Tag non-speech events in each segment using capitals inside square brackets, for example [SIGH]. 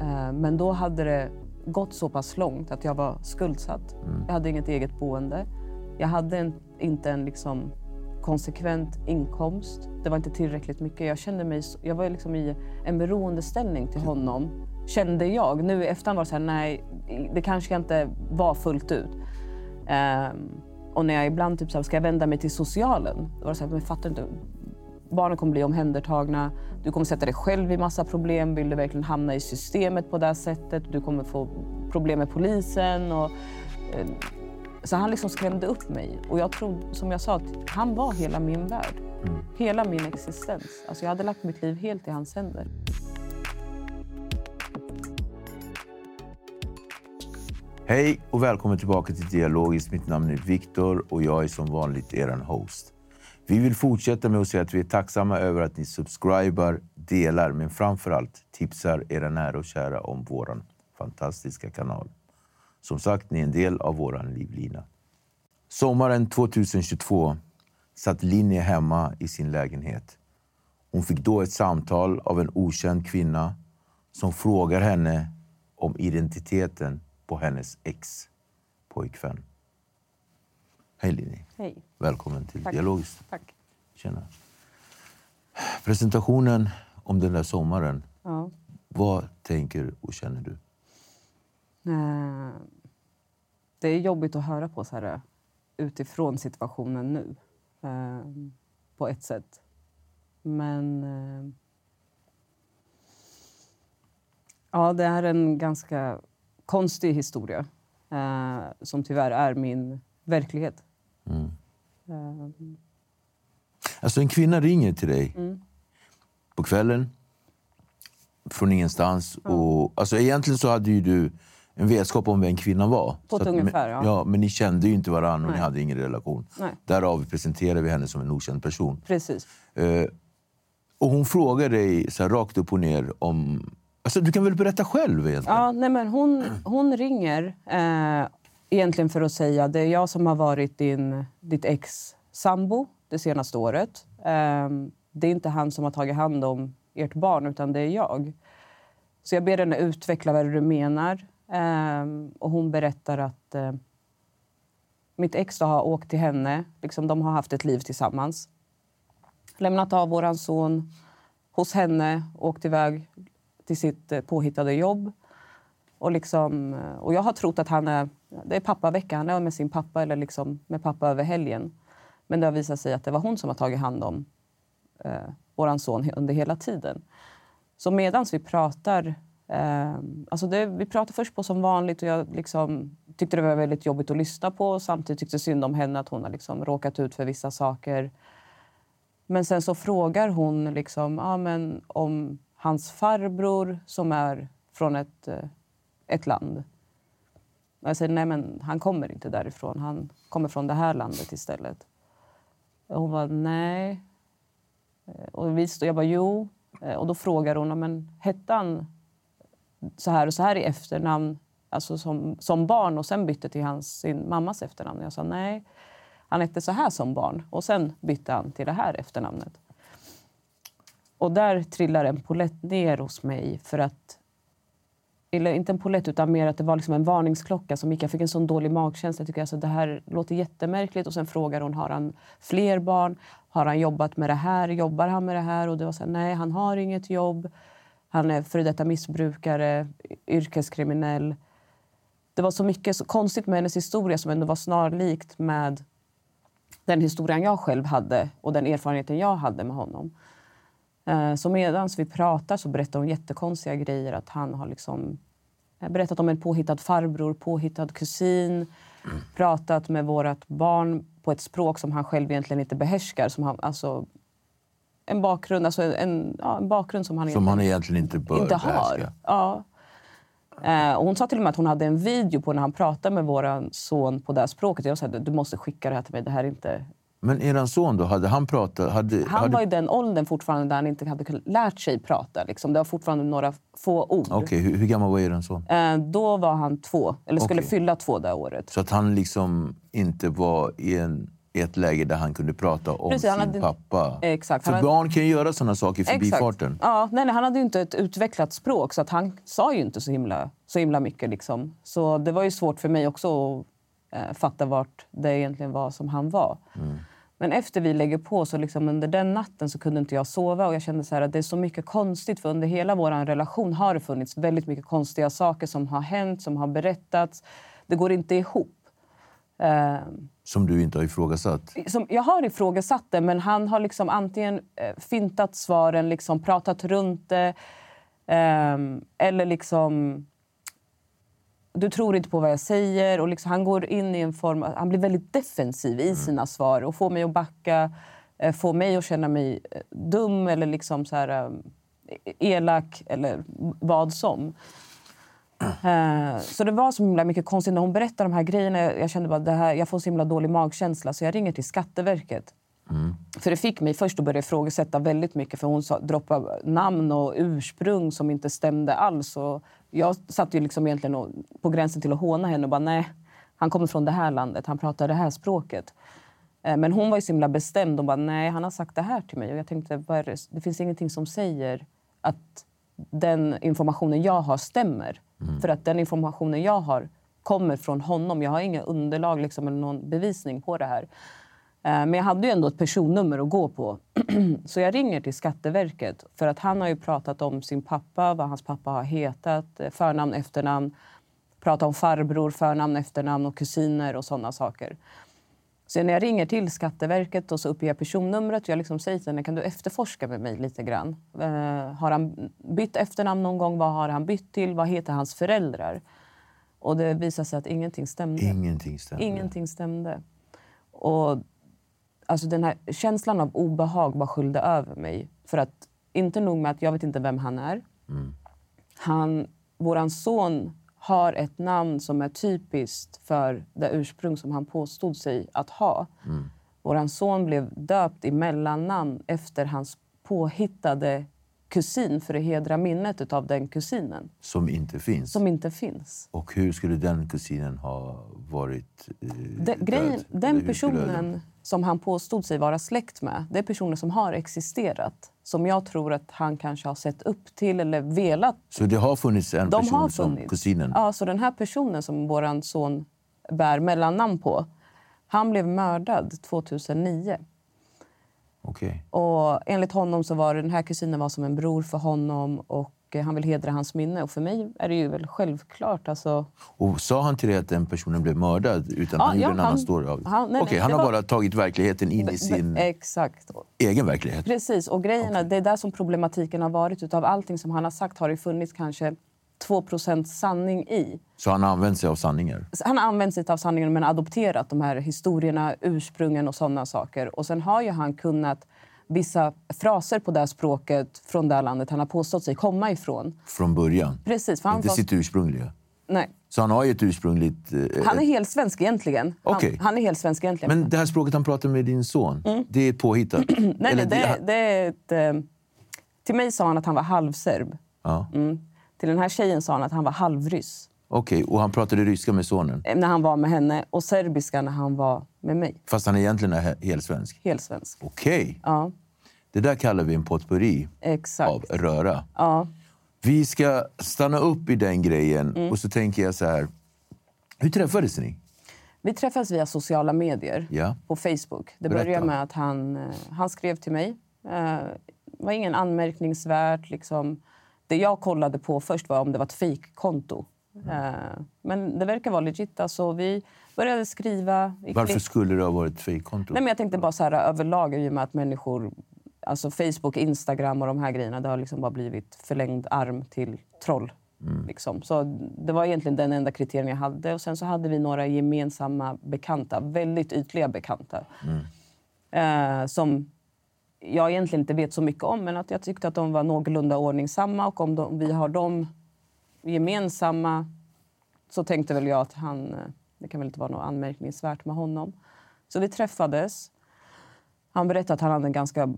Eh, Men då hade det gått så pass långt att jag var skuldsatt. Jag hade inget eget boende. Jag hade en, inte en liksom konsekvent inkomst. Det var inte tillräckligt mycket. Jag kände mig, jag var liksom i en beroendeställning till honom. Kände jag. Nu i efterhand var det så här, nej, det kanske inte var fullt ut. Ehm, och när jag ibland typ så här, ska jag vända mig till socialen? Då var det så här, men fattar inte. Barnen kommer bli omhändertagna. Du kommer sätta dig själv i massa problem. Vill du verkligen hamna i systemet på det här sättet? Du kommer få problem med polisen. Och, eh, så han liksom skrämde upp mig. Och jag tror, som jag sa, att han var hela min värld. Hela min existens. Alltså jag hade lagt mitt liv helt i hans händer. Hej och välkommen tillbaka till Dialogiskt. Mitt namn är Viktor och jag är som vanligt er host. Vi vill fortsätta med att säga att vi är tacksamma över att ni subscribar, delar men framför allt tipsar era nära och kära om vår fantastiska kanal. Som sagt, ni är en del av vår livlina. Sommaren 2022 satt Linje hemma i sin lägenhet. Hon fick då ett samtal av en okänd kvinna som frågar henne om identiteten på hennes ex-pojkvän. Hej Linje. Hej. Välkommen till Tack. Dialogiskt. Tack. Tjena. Presentationen om den där sommaren. Ja. Vad tänker och känner du? Eh, Det är jobbigt att höra på så här utifrån situationen nu. eh, På ett sätt. Men... eh, Ja, det är en ganska konstig historia eh, som tyvärr är min verklighet. Mm. Eh, Alltså en kvinna ringer till dig Mm. på kvällen från ingenstans. Och, alltså egentligen så hade ju du en vetskap om vem kvinnan var. På att- ungefär, men, ja. Men ni kände ju inte varandra och ni Nej. hade ingen relation. Nej. Därav presenterar vi henne som en okänd person. Precis. Eh, och hon frågar dig så här, rakt upp och ner om... Alltså, du kan väl berätta själv egentligen? Ja, nej men hon, hon ringer eh, egentligen för att säga det är jag som har varit din, ditt ex sambo det senaste året. Ehm, det är inte han som har tagit hand om ert barn, utan det är jag. Så jag ber henne utveckla vad du menar. Ehm, och hon berättar att eh, mitt ex har åkt till henne. Liksom, de har haft ett liv tillsammans. Lämnat av vår son hos henne, åkt iväg till sitt eh, påhittade jobb. Och, liksom, och jag har trott att han är, det är pappavecka, han är med sin pappa eller liksom med pappa över helgen. Men det har visat sig att det var hon som har tagit hand om eh, vår son under hela tiden. Så medan vi pratar... Eh, alltså det, vi pratar först på som vanligt och jag liksom, tyckte det var väldigt jobbigt att lyssna på. Och samtidigt tyckte synd om henne att hon har liksom råkat ut för vissa saker. Men sen så frågar hon liksom, ah, men om hans farbror som är från ett, eh, ett land. Och jag säger nej, men han kommer inte därifrån. Han kommer från det här landet istället. Och hon var nej. Eh, och vi stod, jag bara jo. Eh, och då frågar hon, men hette han så här och så här i efternamn alltså som, som barn och sen bytte till hans, sin mammas efternamn? Jag sa nej, han hette så här som barn och sen bytte han till det här efternamnet. Och där trillar en polett ner hos mig för att eller inte en polett utan mer att det var liksom en varningsklocka som gick. Jag fick en sån dålig magkänsla. Jag tycker alltså, det här låter jättemärkligt. Och sen frågar hon, har han fler barn? Har han jobbat med det här? Jobbar han med det här? Och det var så här, nej, han har inget jobb. Han är före detta missbrukare, yrkeskriminell. Det var så mycket så konstigt med hennes historia som ändå var snarlikt med den historien jag själv hade och den erfarenheten jag hade med honom. Eh, Så medan vi pratar så berättar hon jättekonstiga grejer. Att han har liksom eh, berättat om en påhittad farbror, påhittad kusin. Pratat med vårt barn på ett språk som han själv egentligen inte behärskar. Som han, alltså, en, bakgrund, alltså en, ja, en bakgrund som han Som han egentligen inte bör inte har. Ja. Eh, och hon sa till och med att hon hade en video på när han pratade med vår son på det här språket. Jag sa du måste skicka det här till mig. Det här är inte... Men er son då, hade han pratat? Hade, Han hade, var i den åldern fortfarande där han inte hade lärt sig prata. Liksom. Det var fortfarande några få ord. Okej, hur, hur gammal var er son? Eh, då var han två, eller skulle Okej. fylla två det året. Så att han liksom inte var i, en, i ett läge där han kunde prata om Precis, sin hade- pappa. Exakt, För hade- barn kan ju göra såna saker i förbifarten. Ja, nej, nej, han hade ju inte ett utvecklat språk så att han sa ju inte så himla, så himla mycket. Liksom. Så det var ju svårt för mig också att eh, fatta vart det egentligen var som han var. Men efter vi lägger på, så liksom under den natten så kunde inte jag sova. Och jag kände så här att det är så mycket konstigt. För under hela vår relation har det funnits väldigt mycket konstiga saker som har hänt, som har berättats. Det går inte ihop. Eh, Som du inte har ifrågasatt. som, jag har ifrågasatt det, men han har liksom antingen eh, fintat svaren, liksom pratat runt det ehm, eller liksom... Du tror inte på vad jag säger. Och liksom, han går in i en form... Han blir väldigt defensiv i sina svar och får mig att backa, eh, får mig att känna mig eh, dum eller liksom så här, eh, elak eller vad som. [CLEARS THROAT] Så det var så himla mycket konstigt. När hon berättade de här grejerna, jag kände bara det här, jag får så himla dålig magkänsla så jag ringer till Skatteverket. För det fick mig först att börja ifrågasätta väldigt mycket för hon sa, droppade namn och ursprung som inte stämde alls. Och jag satt ju liksom egentligen och, på gränsen till att håna henne och bara nej, han kommer från det här landet, han pratar det här språket. Eh, Men hon var ju så himla bestämd och bara nej, han har sagt det här till mig. Och jag tänkte, det? det finns ingenting som säger att den informationen jag har stämmer. För att den informationen jag har kommer från honom. Jag har inga underlag liksom, eller någon bevisning på det här. Eh, Men jag hade ju ändå ett personnummer att gå på. [CLEARS THROAT] Så jag ringer till Skatteverket. För att han har ju pratat om sin pappa, vad hans pappa har hetat, eh, förnamn, efternamn. Pratat om farbror, förnamn, efternamn och kusiner och sådana saker. Så när jag ringer till Skatteverket och så uppger jag personnumret och jag liksom säger till henne, kan du efterforska med mig lite grann? Eh, har han bytt efternamn någon gång? Vad har han bytt till? Vad heter hans föräldrar? Och det visade sig att ingenting stämde. Ingenting stämde. Ingenting stämde. Och alltså den här känslan av obehag bara skyllde över mig. För att inte nog med att jag vet inte vem han är. Han, våran son har ett namn som är typiskt för det ursprung som han påstod sig att ha. Våran son blev döpt i mellannamn efter hans påhittade kusin för att hedra minnet av den kusinen, Som inte finns. som inte finns. Och hur skulle den kusinen ha varit eh, Den, grejen, den personen som han påstod sig vara släkt med, det är personer som har existerat. Som jag tror att han kanske har sett upp till eller velat. Så det har funnits en De person har som funnits. kusinen? Ja, så den här personen som vår son bär mellannamn på, han blev mördad 2009. Okej. Och enligt honom så var det- den här kusinen var som en bror för honom och han vill hedra hans minne. Och för mig är det ju väl självklart. Alltså, Och sa han till dig att den personen blev mördad? Utan Ja, han gjorde ja, en annan han- story av det? han- nej, Okej, nej, han har var- bara tagit verkligheten in i sin Exakt. egen verklighet? Precis, och grejen är, det är där som problematiken har varit. Utav allting som han har sagt har det funnits kanske 2% sanning i. Så han har använt sig av sanningar? Han har använt sig av sanningen men adopterat de här historierna, ursprungen och sådana saker. Och sen har ju han kunnat vissa fraser på det här språket från det här landet han har påstått sig komma ifrån. Från början? Precis, för han Inte var... sitt ursprungliga? Nej. Så han har ju ett ursprungligt... eh, Han är helt svensk egentligen. Okej. Han, han är helt svensk egentligen. Men det här språket han pratar med din son, det är påhittat? [CLEARS THROAT] nej, nej, det, det är ett, eh, till mig sa han att han var halvserb. Ja. Mm. Till den här tjejen sa han att han var halvryss Okej, och han pratade ryska med sonen? eh, när han var med henne och serbiska när han var med mig. Fast han egentligen är he- helt svensk? Helt svensk. Okej. Ja, Det där kallar vi en potpurri exakt. av röra. Ja. Vi ska stanna upp i den grejen Mm. och så tänker jag så här. Hur träffades ni? Vi träffades via sociala medier Ja. på Facebook. Det Berätta. började med att han, eh, han skrev till mig. Eh, Det var ingen anmärkningsvärt. Liksom. Det jag kollade på först var om det var ett fejkkonto. Eh, Men det verkar vara legit. Alltså, vi började skriva. Varför skulle det ha varit ett fejkkonto? Nej, men jag tänkte bara så här, överlag i och med att människor... Alltså Facebook, Instagram och de här grejerna det har liksom bara blivit förlängd arm till troll. Liksom. Så det var egentligen den enda kriterien jag hade. Och sen så hade vi några gemensamma bekanta, väldigt ytliga bekanta. Eh, som jag egentligen inte vet så mycket om, men att jag tyckte att de var någorlunda ordningsamma. Och om de, vi har dem gemensamma så tänkte väl jag att han, eh, det kan väl inte vara något anmärkningsvärt med honom. Så vi träffades. Han berättade att han hade en ganska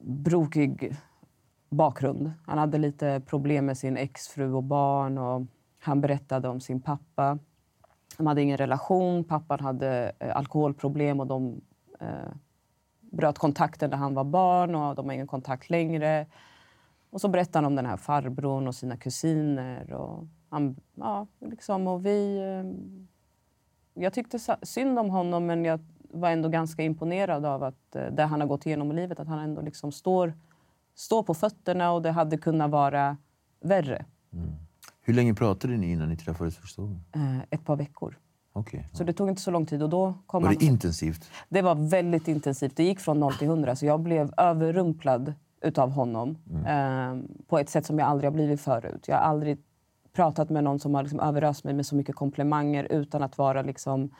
brokig bakgrund. Han hade lite problem med sin exfru och barn. Och han berättade om sin pappa. De hade ingen relation. Pappan hade eh, alkoholproblem och de eh, bröt kontakten när han var barn och de har ingen kontakt längre. Och så berättade han om den här farbrorn och sina kusiner. Och han, ja, liksom, och vi, eh, jag tyckte synd om honom men jag var ändå ganska imponerad av att eh, det han har gått igenom i livet, att han ändå liksom står, står på fötterna och det hade kunnat vara värre. Hur länge pratade ni innan ni träffades första gången? Eh, ett par veckor. Okej. Så det tog inte så lång tid. Och då kom Var han, det intensivt? det var väldigt intensivt. Det gick från 0 till 100. Så jag blev överrumplad utav honom eh, på ett sätt som jag aldrig har blivit förut. Jag har aldrig pratat med någon som har liksom överöst mig med så mycket komplimanger utan att vara liksom...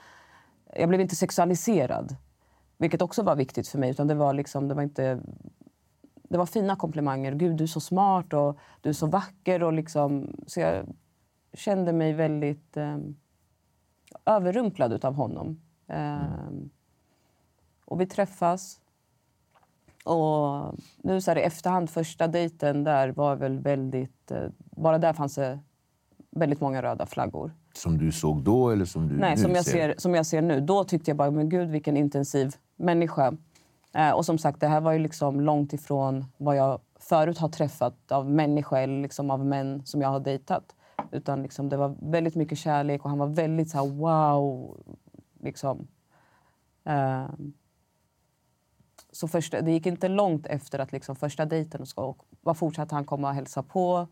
Jag blev inte sexualiserad, vilket också var viktigt för mig. Utan det var liksom, det var inte... Det var fina komplimanger. Gud, du är så smart och du är så vacker. Och liksom, så jag kände mig väldigt eh, överrumplad utav honom. Eh, och vi träffas. Och nu så här i efterhand, första dejten där var väl väldigt... Eh, bara där fanns det väldigt många röda flaggor. Som du såg då eller som du Nej, nu som jag, ser? ser, som jag ser nu. Då tyckte jag bara, men gud vilken intensiv människa. Eh, och som sagt, det här var ju liksom långt ifrån vad jag förut har träffat av människor eller liksom av män som jag har dejtat. Utan liksom, det var väldigt mycket kärlek och han var väldigt så här wow. Liksom. Eh, så första, det gick inte långt efter att liksom första dejten så och var fortsatte han komma och hälsa på.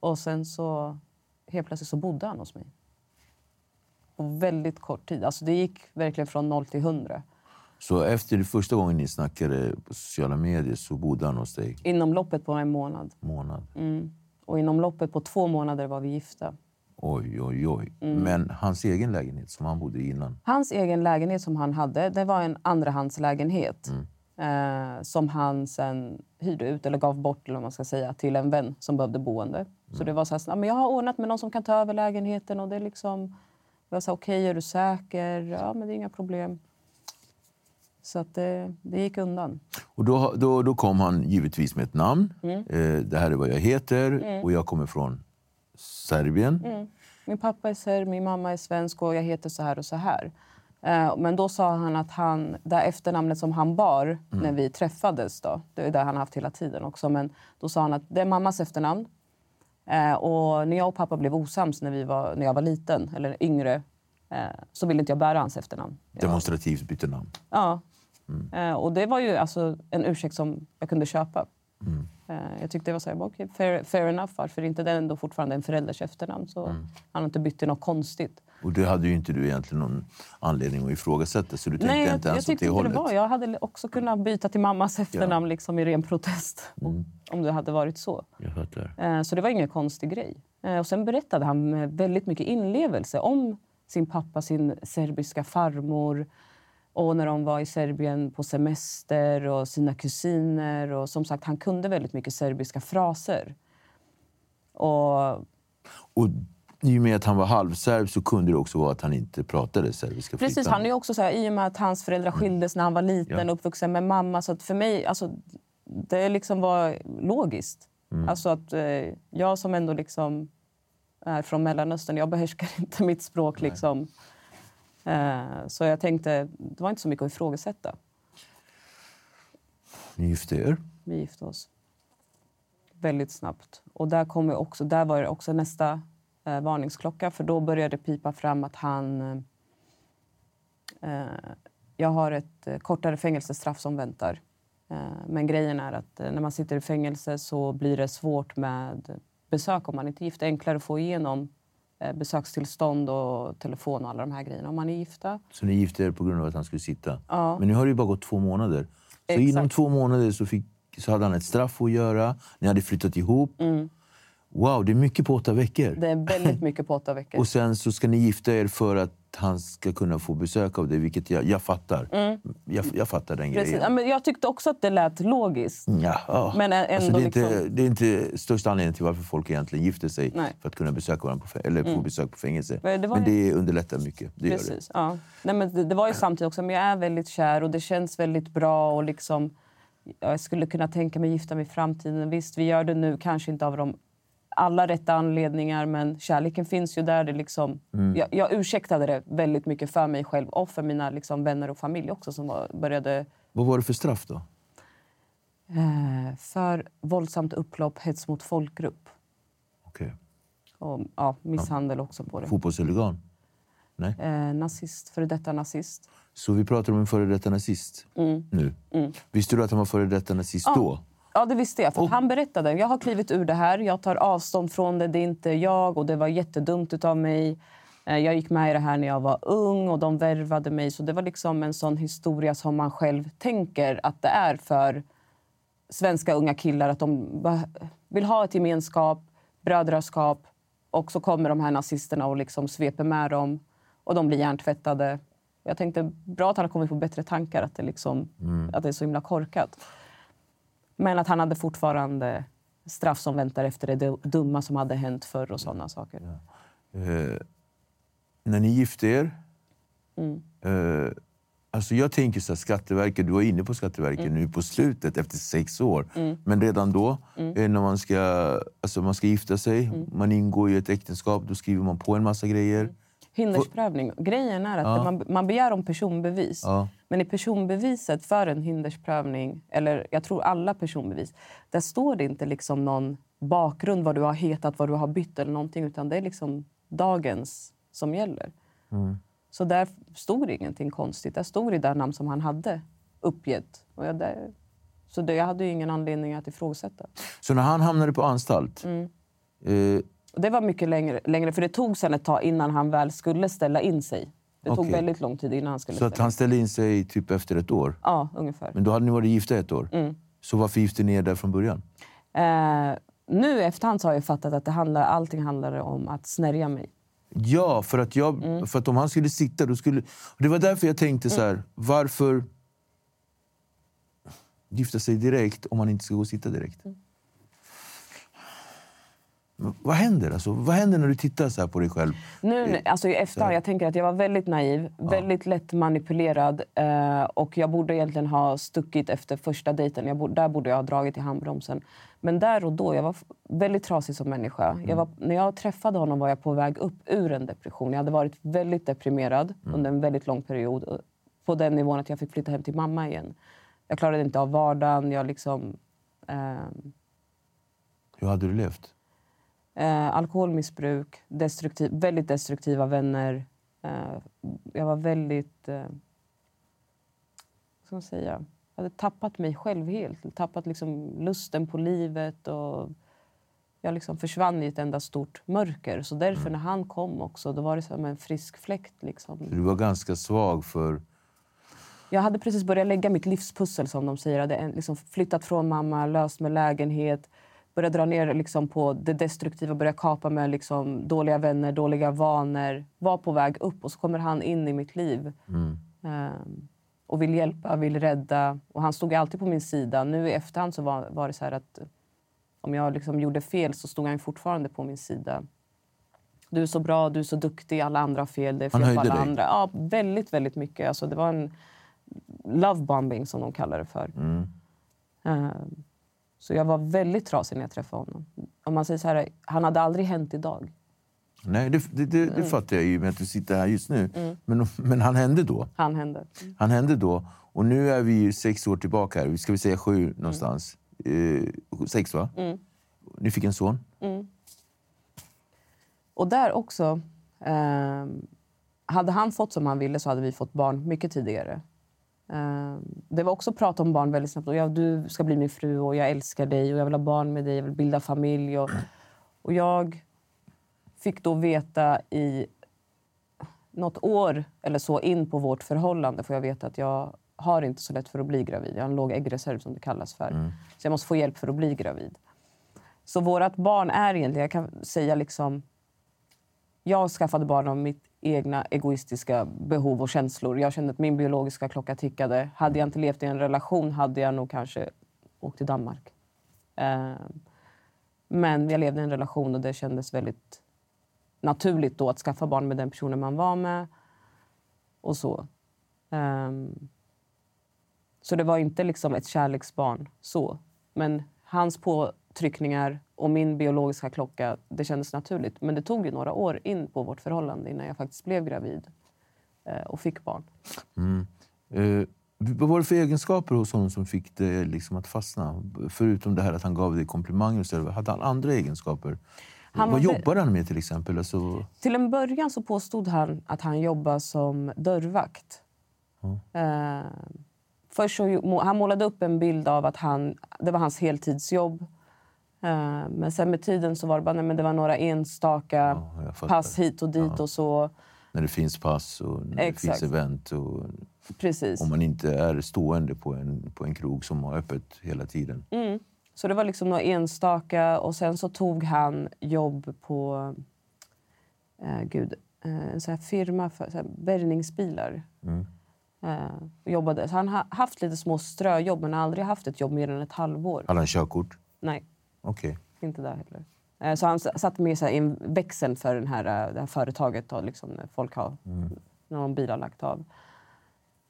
Och sen så helt plötsligt så bodde han hos mig. På väldigt kort tid. Alltså det gick verkligen från noll till hundra. Så efter första gången ni snackade på sociala medier så bodde han hos dig Inom loppet på en månad. månad? Mm. Och inom loppet på två månader var vi gifta. Oj, oj, oj. Mm. Men hans egen lägenhet som han bodde i innan? Hans egen lägenhet som han hade, det var en andrahandslägenhet. Eh, som han sen hyrde ut, eller gav bort eller man ska säga, till en vän som behövde boende. Så det var så här, "Ja, men jag har ordnat med någon som kan ta över lägenheten. Och det är liksom, jag var så här, okej, är du säker? Ja, men det är inga problem. Så att det, det gick undan. Och då, då, då kom han givetvis med ett namn. Mm. Eh, det här är vad jag heter och jag kommer från Serbien. Mm. Min pappa är serb, min mamma är svensk och jag heter så här och så här. Eh, Men då sa han att han, det efternamnet som han bar när vi träffades, då, det är det han har haft hela tiden också, men då sa han att det är mammas efternamn. Eh, Och när jag och pappa blev osams när, vi var, när jag var liten, eller yngre, eh, så ville inte jag bära hans efternamn. Demonstrativt bytte namn. Ja. Eh, Och det var ju alltså en ursäkt som jag kunde köpa. Mm. Eh, Jag tyckte det var så här, okay, fair, fair enough. Varför inte det är ändå fortfarande en förälders efternamn? Så Mm. han har inte bytt till något konstigt. Och det hade ju inte du egentligen någon anledning att ifrågasätta. Så du tänkte Nej, jag, inte jag ens åt tyckte det inte det hållet. var. Jag hade också kunnat byta till mammas efternamn liksom i ren protest. Mm. Om det hade varit så. Jag fattar. Eh, Så det var ingen konstig grej. Och sen berättade han med väldigt mycket inlevelse om sin pappa, sin serbiska farmor och när de var i Serbien på semester och sina kusiner. Och som sagt, han kunde väldigt mycket serbiska fraser. Och Och i och med att han var halvserb så kunde det också vara att han inte pratade serbiska Precis, han är också så här, i och med att hans föräldrar skildes när han var liten, Ja. uppvuxen med mamma. Så att för mig, alltså, det liksom var logiskt. Alltså att eh, jag som ändå liksom är från Mellanöstern, jag behärskar [LAUGHS] inte mitt språk liksom. Eh, så jag tänkte, det var inte så mycket att ifrågasätta. Ni gifte er. Vi gifte oss väldigt snabbt. Och där, kom jag också, där var det också nästa eh, varningsklocka. För då började det pipa fram att han... Eh, jag har ett eh, kortare fängelsestraff som väntar. Eh, men grejen är att eh, när man sitter i fängelse så blir det svårt med besök om man inte är gift. Enklare att få igenom besökstillstånd och telefon och alla de här grejerna om man är gifta. Så ni gifte er på grund av att han skulle sitta. Ja. Men nu har det ju bara gått två månader. Så Exakt. inom två månader så, fick, så hade han ett straff att göra. Ni hade flyttat ihop. Wow, det är mycket på åtta veckor. Mm. Det är väldigt mycket på åtta veckor. [LAUGHS] Och sen så ska ni gifta er för att han ska kunna få besök av dig, vilket jag, jag fattar. Jag, jag fattar den Mm. Precis. Grejen. men jag tyckte också att det lät logiskt. Ja, ja. Men alltså, ändå det, är inte, liksom- det är inte största anledningen till varför folk egentligen gifter sig. Nej. Mm. För att kunna besöka varandra på, eller få besök på fängelse. Men det men ju- det underlättar mycket. Det gör det. Precis. Ja. Nej, men det, det var ju samtidigt också, men jag är väldigt kär och det känns väldigt bra. Och liksom, jag skulle kunna tänka mig gifta mig i framtiden. Visst, vi gör det nu, kanske inte av de alla rätta anledningar, men kärleken finns ju där. Det liksom, Mm. jag, jag ursäktade det väldigt mycket för mig själv och för mina liksom, vänner och familj också som var, började Vad var det för straff då? eh, för våldsamt upplopp, hets mot folkgrupp Okej. och ja, misshandel också på det. Fotbollshuligan? Nej. Eh, nazist, före detta nazist. Så vi pratar om en före detta nazist nu. Visste du att han var före detta nazist då? Mm. Ja, det visste jag. För att han berättade. Jag har klivit ur det här. Jag tar avstånd från det. Det är inte jag och det var jättedumt av mig. Eh, Jag gick med i det här när jag var ung och de värvade mig. Så det var liksom en sån historia som man själv tänker att det är för svenska unga killar. Att de vill ha ett gemenskap, brödraskap. Och så kommer de här nazisterna och liksom sveper med dem. Och de blir hjärntvättade. Jag tänkte bra att han har kommit på bättre tankar. Att det, liksom, att det är så himla korkat. Men att han hade fortfarande straff som väntar efter det du- dumma som hade hänt förr och sådana saker. Eh, när ni gifte er... Mm. Eh, alltså jag tänker så här, Skatteverket, du var inne på Skatteverket Mm. nu på slutet efter sex år. Men redan då, Mm. eh, när man ska, alltså man ska gifta sig, man ingår i ett äktenskap, då skriver man på en massa grejer. Mm. Hindersprövning. Grejen är att man, man begär om personbevis. Ja. Men i personbeviset för en hindersprövning, eller jag tror alla personbevis, där står det inte liksom någon bakgrund, vad du har hetat, vad du har bytt eller någonting. Utan det är liksom dagens som gäller. Så där stod det ingenting konstigt. Där stod det där namn som han hade uppgett. Och jag, där, så det, jag hade ju ingen anledning att ifrågasätta. Så när han hamnade på anstalt, Mm. eh, Och det var mycket längre, längre, för det tog sen ett tag innan han väl skulle ställa in sig. Det tog Okej. väldigt lång tid innan han skulle så att han ställde in sig typ efter ett år. Ja, ungefär. Men då hade ni varit gifta ett år. Mm. Så varför gifte ni er där från början? Eh, nu efterhand så har jag fattat att det handlar, allting handlar om att snärja mig. Ja, för att, jag, Mm. för att om han skulle sitta... Då skulle, det var därför jag tänkte så här, varför gifta sig direkt om man inte ska gå och sitta direkt? Mm. Vad händer? Alltså, vad händer när du tittar så här på dig själv? Nu, alltså i efterhand, jag tänker att jag var väldigt naiv, väldigt lätt manipulerad. Eh, och jag borde egentligen ha stuckit efter första dejten. Jag borde, där borde jag ha dragit i handbromsen. Men där och då, jag var väldigt trasig som människa. Jag var, när jag träffade honom var jag på väg upp ur en depression. Jag hade varit väldigt deprimerad under en väldigt lång period. eh, På den nivån att jag fick flytta hem till mamma igen. Jag klarade inte av vardagen. Jag liksom... ehm, Hur hade du levt? Eh, alkoholmissbruk, destruktiv, väldigt destruktiva vänner. Eh, jag var väldigt... Eh, vad ska man säga? Jag hade tappat mig själv helt. Tappat liksom lusten på livet. Och jag liksom försvann i ett enda stort mörker. Så därför när han kom också, då var det som en frisk fläkt. Liksom. Du var ganska svag för... Jag hade precis börjat lägga mitt livspussel som de säger. Jag hade liksom flyttat från mamma, löst med lägenhet. Börjat dra ner liksom på det destruktiva, börjat kapa med liksom dåliga vänner, dåliga vanor. Var på väg upp och så kommer han in i mitt liv. Ehm, och vill hjälpa, vill rädda. Och han stod alltid på min sida. Nu i efterhand så var, var det så att om jag liksom gjorde fel så stod han fortfarande på min sida. Du är så bra, du är så duktig, alla andra har fel, det är Han fel på höjde alla dig? andra. Ja, väldigt, väldigt mycket. Alltså, det var en lovebombing som de kallar det för. Mm. Eh, Så jag var väldigt trasig när jag träffade honom. Om man säger så här, han hade aldrig hänt idag. Nej, det, det, det, Mm. det fattar jag ju med att du sitter här just nu. Men, men han hände då. Han hände. Han hände då. Och nu är vi ju sex år tillbaka. här. Ska vi säga sju någonstans? Eh, sex, va? Mm. Ni fick en son. Och där också... Eh, hade han fått som han ville så hade vi fått barn mycket tidigare. Eh, det var också prat om barn väldigt snabbt. Och ja, du ska bli min fru och jag älskar dig och jag vill ha barn med dig. Jag vill bilda familj. Och, och jag fick då veta i något år eller så in på vårt förhållande får jag veta att jag har inte så lätt för att bli gravid. Jag har en låg äggreserv som det kallas för. Så jag måste få hjälp för att bli gravid. Så vårt barn är egentligen, jag kan säga liksom... Jag skaffade barn av mitt egna egoistiska behov och känslor. Jag kände att min biologiska klocka tickade. Hade jag inte levt i en relation hade jag nog kanske åkt till Danmark. Eh, men jag levde i en relation och det kändes väldigt naturligt då att skaffa barn med den personen man var med. Och så. Ehm, så det var inte liksom ett kärleksbarn så. Men hans påtryckningar och min biologiska klocka, det kändes naturligt. Men det tog ju några år in på vårt förhållande innan jag faktiskt blev gravid eh, och fick barn. Eh, vad var det för egenskaper hos honom som fick dig liksom att fastna? Förutom det här att han gav dig komplimanger. så, Hade han andra egenskaper? Han vad jobbade han med till exempel? Alltså, Till en början så påstod han att han jobbade som dörrvakt. Eh, först så, han målade upp en bild av att han, det var hans heltidsjobb. Eh, men sen med tiden så var det bara nej, men det var några enstaka Ja, pass hit och dit och så. när det finns pass och när det Exakt. finns event. Och Precis. om man inte är stående på en, på en krog som har öppet hela tiden. Mm. Så det var liksom några enstaka och sen så tog han jobb på eh, gud, eh, en sån här firma för så här, bärgningsbilar. Eh, och jobbade. Så han har haft lite små ströjobb men har aldrig haft ett jobb mer än ett halvår. Hade han körkort? Nej, Okej. inte där heller. Eh, så han satt med i en växel för den här, eh, det här företaget då, liksom, när folk har när någon bil har lagt av.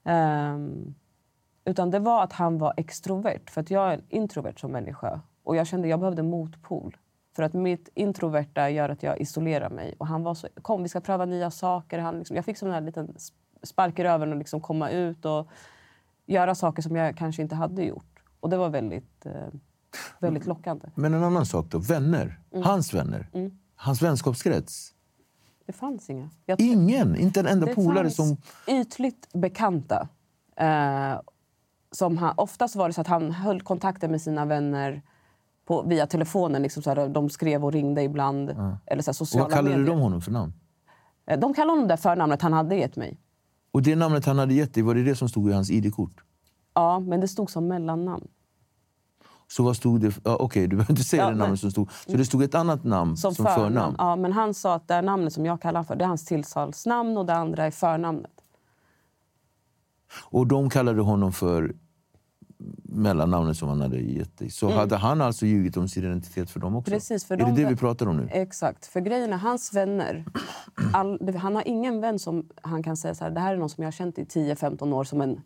Ehm, utan det var att han var extrovert. För att jag är introvert som människa. Och jag kände att jag behövde motpol. För att mitt introverta gör att jag isolerar mig. Och han var så, kom vi ska pröva nya saker. Han liksom, jag fick som en liten sp- spark i röven och liksom komma ut och göra saker som jag kanske inte hade gjort. Och det var väldigt, eh, väldigt lockande. Men en annan sak då. Vänner. Mm. Hans vänner. Hans vänskapskrets. Det fanns inga. Jag Ingen. Inte en enda Det polare som... ytligt bekanta. Eh, som han, oftast var det så att han höll kontakten med sina vänner på, via telefonen. Liksom så här, de skrev och ringde ibland. Eller så här, Och sociala vad kallade medier. de honom för namn? Eh, De kallade honom det förnamnet han hade gett mig. Och det namnet han hade gett dig, var det det som stod i hans ID-kort? Ja, men det stod som mellannamn. Så vad stod det? Ja, Okej, du behöver inte säga Ja, det namnet som stod. Så det stod ett annat namn som, Som, förnamn? Ja, men han sa att det namnet som jag kallar för, det är hans tilltalsnamn och det andra är förnamnet. Och de kallade honom för mellannamnet som han hade gett dig. Så hade han alltså ljugit om sin identitet för dem också? Mm. Precis, för är de- det det vi pratar om nu? Exakt. För grejen är, hans vänner... [CLEARS THROAT] All, han har ingen vän som han kan säga så här, det här är någon som jag har känt i 10-15 år som en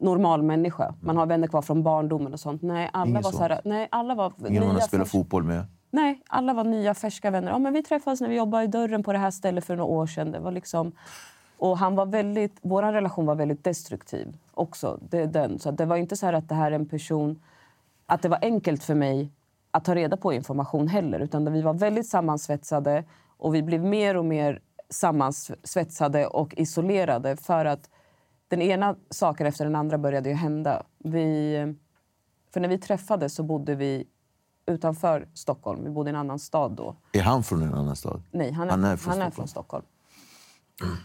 normal människa. Man har vänner kvar från barndomen och sånt. Nej, alla Inget var så här, nej, alla var Ingen man har spelat fotboll med? Nej, alla var nya färska vänner. Ja, men vi träffades när vi jobbade i dörren på det här stället för några år sedan. Det var liksom... Och han var väldigt, vår relation var väldigt destruktiv också. Det, den. Så det var inte så här att det här är en person... Att det var enkelt för mig att ta reda på information heller. Utan vi var väldigt sammansvetsade och vi blev mer och mer sammansvetsade och isolerade för att den ena saken efter den andra började ju hända. Vi, för när vi träffades så bodde vi utanför Stockholm. Vi bodde i en annan stad då. Är han från en annan stad? Nej, han är, Han han är är, från från, Stockholm. Stockholm.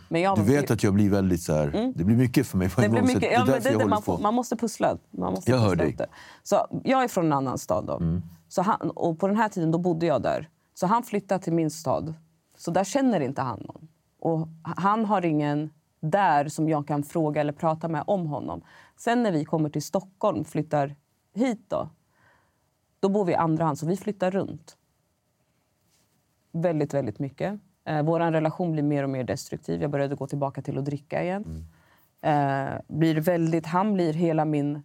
Men jag Du vet att jag blir väldigt så här... Det blir mycket för mig på en Mm. det gång. mycket, är ja, det, det, man, får, man måste pussla. Man måste Jag hör pussla dig. det. Så jag är från en annan stad. Då. Mm. Så han, och på den här tiden då bodde jag där. Så han flyttade till min stad. Så där känner inte han någon. Och han har ingen där som jag kan fråga eller prata med om honom. Sen när vi kommer till Stockholm, flyttar hit då. Då bor vi i andra hand, så vi flyttar runt. Väldigt, väldigt mycket. Eh, Vår relation blir mer och mer destruktiv. Jag började gå tillbaka till att dricka igen. Eh, blir väldigt, han blir hela min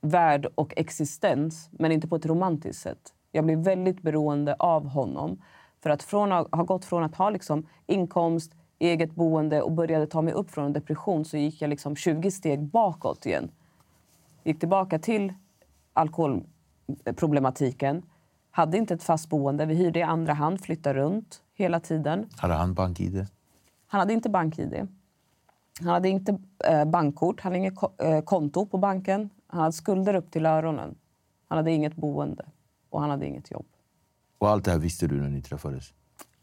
värld och existens, men inte på ett romantiskt sätt. Jag blir väldigt beroende av honom. För att från ha gått från att ha liksom inkomst, eget boende och började ta mig upp från en depression så gick jag liksom 20 steg bakåt igen. Gick tillbaka till alkoholproblematiken. Hade inte ett fast boende. Vi hyrde i andra hand, flyttade runt hela tiden. Hade han bank-id? Han hade inte bank-id. Han hade inte eh, bankkort, han hade inget ko- eh, konto på banken. Han hade skulder upp till öronen. Han hade inget boende och han hade inget jobb. Och allt det här visste du när ni träffades?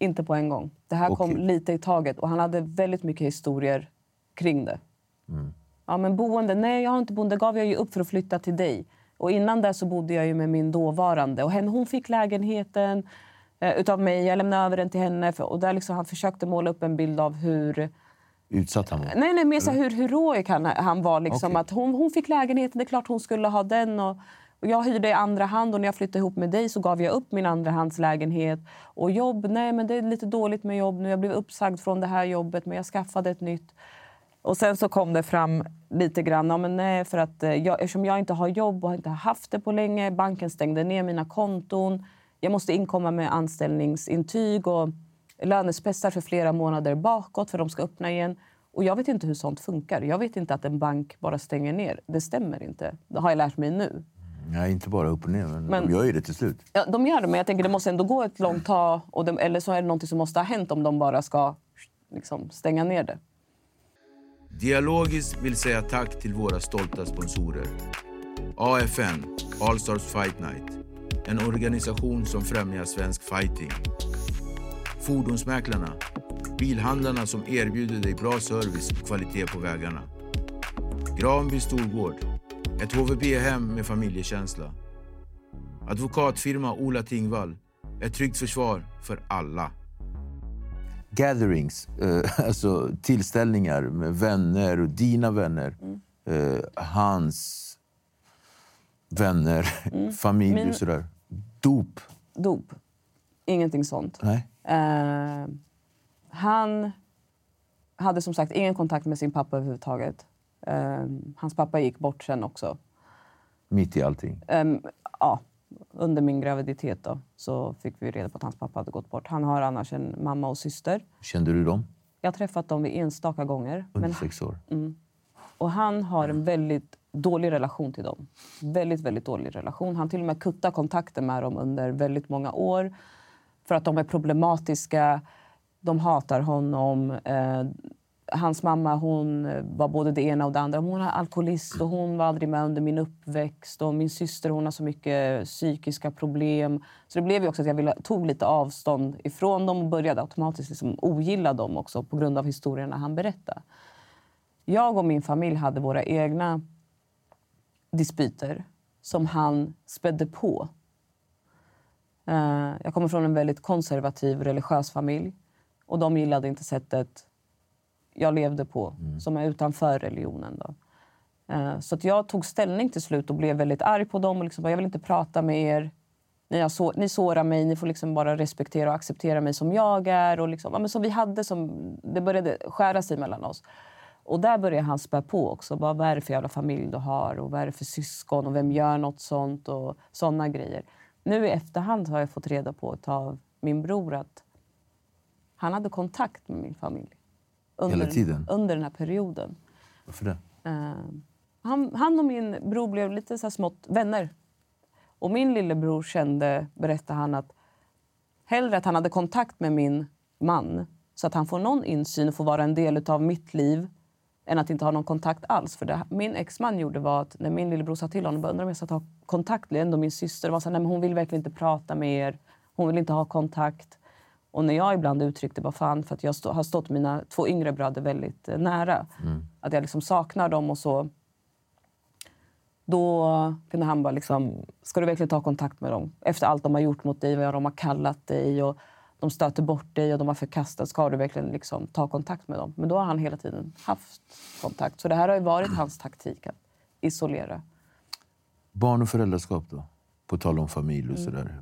Inte på en gång. Det här kom Okej. lite i taget och han hade väldigt mycket historier kring det. Ja, men boende? Nej, jag har inte boende. gav jag ju upp för att flytta till dig. Och innan det så bodde jag ju med min dåvarande. Och henne, hon fick lägenheten eh, utav mig. Jag lämnade över den till henne. För, och där liksom han försökte måla upp en bild av hur... Utsatt han var? Nej, nej, mer så här hur heroic han, han var. Liksom, Okej. att hon, hon fick lägenheten, det är klart hon skulle ha den. Och, och jag hyrde i andra hand och när jag flyttade ihop med dig så gav jag upp min andrahandslägenhet. Och jobb, nej men det är lite dåligt med jobb nu. Jag blev uppsagd från det här jobbet men jag skaffade ett nytt. Och sen så kom det fram lite grann, ja, men nej, för att eh, jag, eftersom jag inte har jobb och inte har haft det på länge, banken stängde ner mina konton. Jag måste inkomma med anställningsintyg och lönespecifikationer för flera månader bakåt för de ska öppna igen. Och jag vet inte hur sånt funkar. Jag vet inte att en bank bara stänger ner. Det stämmer inte. Det har jag lärt mig nu. Nej, inte bara upp och ner, men, Men- de gör ju det till slut. Ja, de gör det, men jag tänker det måste ändå gå ett långt tag. Och de, eller så är det något som måste ha hänt om de bara ska liksom, stänga ner det. Dialogiskt vill säga tack till våra stolta sponsorer. AFN, All Stars Fight Night. En organisation som främjar svensk fighting. Fordonsmäklarna, bilhandlarna som erbjuder dig bra service och kvalitet på vägarna. Granby Storgård, ett HVB-hem med familjekänsla. Advokatfirma Ola Tingvall, ett tryggt försvar för alla. Gatherings, eh, [LAUGHS] alltså tillställningar med vänner och dina vänner. Mm. Eh, hans vänner, [LAUGHS] familj Min- och sådär. Dop? Dop. Ingenting sånt. Nej. Eh, han hade som sagt ingen kontakt med sin pappa överhuvudtaget. Eh, hans pappa gick bort sen också. Mitt i allting. Ehm, ja, under min graviditet då, så fick vi reda på att hans pappa hade gått bort. Han har annars en mamma och syster. Kände du dem? Jag har träffat dem vid enstaka gånger. Under Men, sex år? och han har en väldigt dålig relation till dem. Väldigt, väldigt dålig relation. Han till och med kuttar kontakten med dem under väldigt många år. För att de är problematiska. De hatar honom. Hans mamma hon eh, var både det ena och det andra. Hon var alkoholist och hon var aldrig med under min uppväxt. Och min syster hon har så mycket psykiska problem. Så det blev ju också att jag ville, tog lite avstånd ifrån dem och började automatiskt liksom ogilla dem också på grund av historierna han berättade. Jag och min familj hade våra egna dispyter som han spädde på. Eh, jag kommer från en väldigt konservativ religiös familj. Och de gillade inte sättet jag levde på, som är utanför religionen. Då. Eh, Så att jag tog ställning till slut och blev väldigt arg på dem. Och liksom, jag vill inte prata med er. Ni, så, ni sårar mig, ni får liksom bara respektera och acceptera mig som jag är. Och liksom, ja, men som vi hade som, det började skära sig mellan oss. Och där började han spä på också. Bara, vad är det för jävla familj du har? Och vad är det för syskon? Och vem gör något sånt? Och såna grejer. Nu i efterhand har jag fått reda på av min bror att han hade kontakt med min familj. Under? Under den här perioden. Varför det? Eh, han, han och min bror blev lite så smått vänner. Och min lillebror kände, berättade han, att hellre att han hade kontakt med min man så att han får någon insyn och får vara en del av mitt liv än att inte ha någon kontakt alls. För det min exman gjorde var att när min lillebror sa till honom, undrar om jag ska ta kontakt med ändå min syster. var så här, Nej, men hon vill verkligen inte prata med er. Hon vill inte ha kontakt. Och när jag ibland uttryckte vad fan, för att jag stå, har stått mina två yngre bröder väldigt eh, nära. Att jag liksom saknar dem och så. Då kunde han bara liksom, ska du verkligen ta kontakt med dem? Efter allt de har gjort mot dig, vad de har kallat dig och de stöter bort dig och de har förkastat, ska du verkligen liksom ta kontakt med dem? Men då har han hela tiden haft kontakt. Så det här har varit hans taktik, att isolera. Barn och föräldraskap då? På tal om familj och sådär.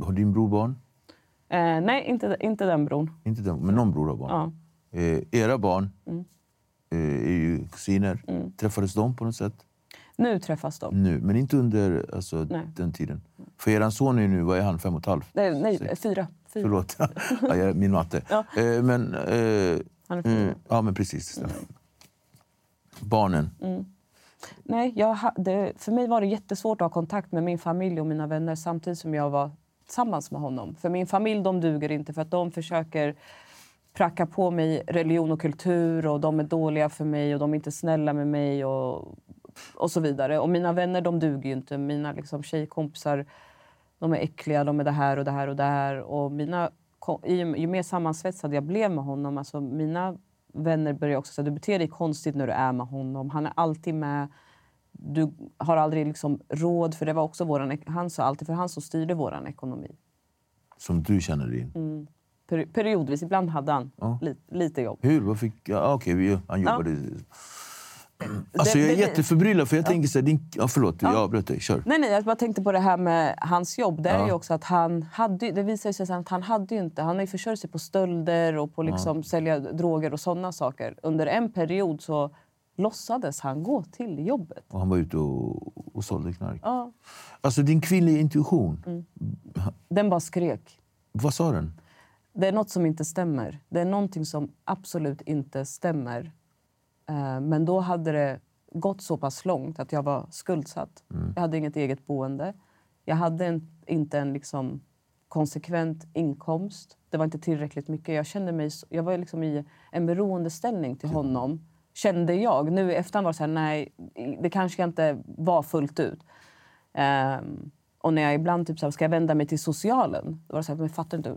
Har din bror barn? Eh, nej, inte, inte den bron. Inte den, men någon bror har barn. Ja. Eh, era barn Mm. eh, är ju kusiner. Träffades de på något sätt? Nu träffas de. Nu, men inte under alltså, Nej. den tiden. För er son är nu, vad är han, fem och ett halvt? Nej, nej fyra. fyra. Förlåt, [LAUGHS] ja, min matte. Ja. Eh, men, eh, Han är fyra. mm, ja, men precis. det stämmer. Barnen. Mm. Nej, jag hade, för mig var det jättesvårt att ha kontakt med min familj och mina vänner samtidigt som jag var tillsammans med honom. För min familj de duger inte för att de försöker pracka på mig religion och kultur och de är dåliga för mig och de är inte snälla med mig och, och så vidare. Och mina vänner de duger ju inte. Mina liksom, tjejkompisar de är äckliga, de är det här och det här och det här. Och mina, ju, ju mer sammansvetsad jag blev med honom, alltså mina vänner började också säga du beter dig konstigt när du är med honom. Han är alltid med. Du har aldrig liksom råd, för det var också våran, han sa alltid, för han som styrde vår ekonomi. Som du känner in. Mm. Per, periodvis, ibland hade han Ja. li, lite jobb. Hur? Vad fick... Ja, okej, vi- han jobbade... [CLEARS THROAT] Alltså, Det- jag är det- jätteförbryllad, för jag tänker så här... Din... Ja, förlåt, jag avbröt dig. Kör. Nej, nej, jag bara tänkte på det här med hans jobb. Det är Ja. ju också att han hade, det visar sig att han hade inte, han har ju försörjt sig på stölder och på liksom sälja droger och sådana saker. Under en period så låtsades han gå till jobbet. Och han var ute och, och sålde knark. Ja, Alltså, din kvinnliga intuition, Mm. den bara skrek. vad sa den? Det är något som inte stämmer. Det är någonting som absolut inte stämmer. Eh, Men då hade det gått så pass långt att jag var skuldsatt. Jag hade inget eget boende. Jag hade en, inte en liksom konsekvent inkomst. Det var inte tillräckligt mycket. Jag kände mig... Jag var liksom i en beroendeställning till honom. Kände jag. Nu i efterhand var det så här, nej, det kanske inte var fullt ut. Ehm, och när jag ibland typ så här, ska jag vända mig till socialen, då var det så här, men fattar inte.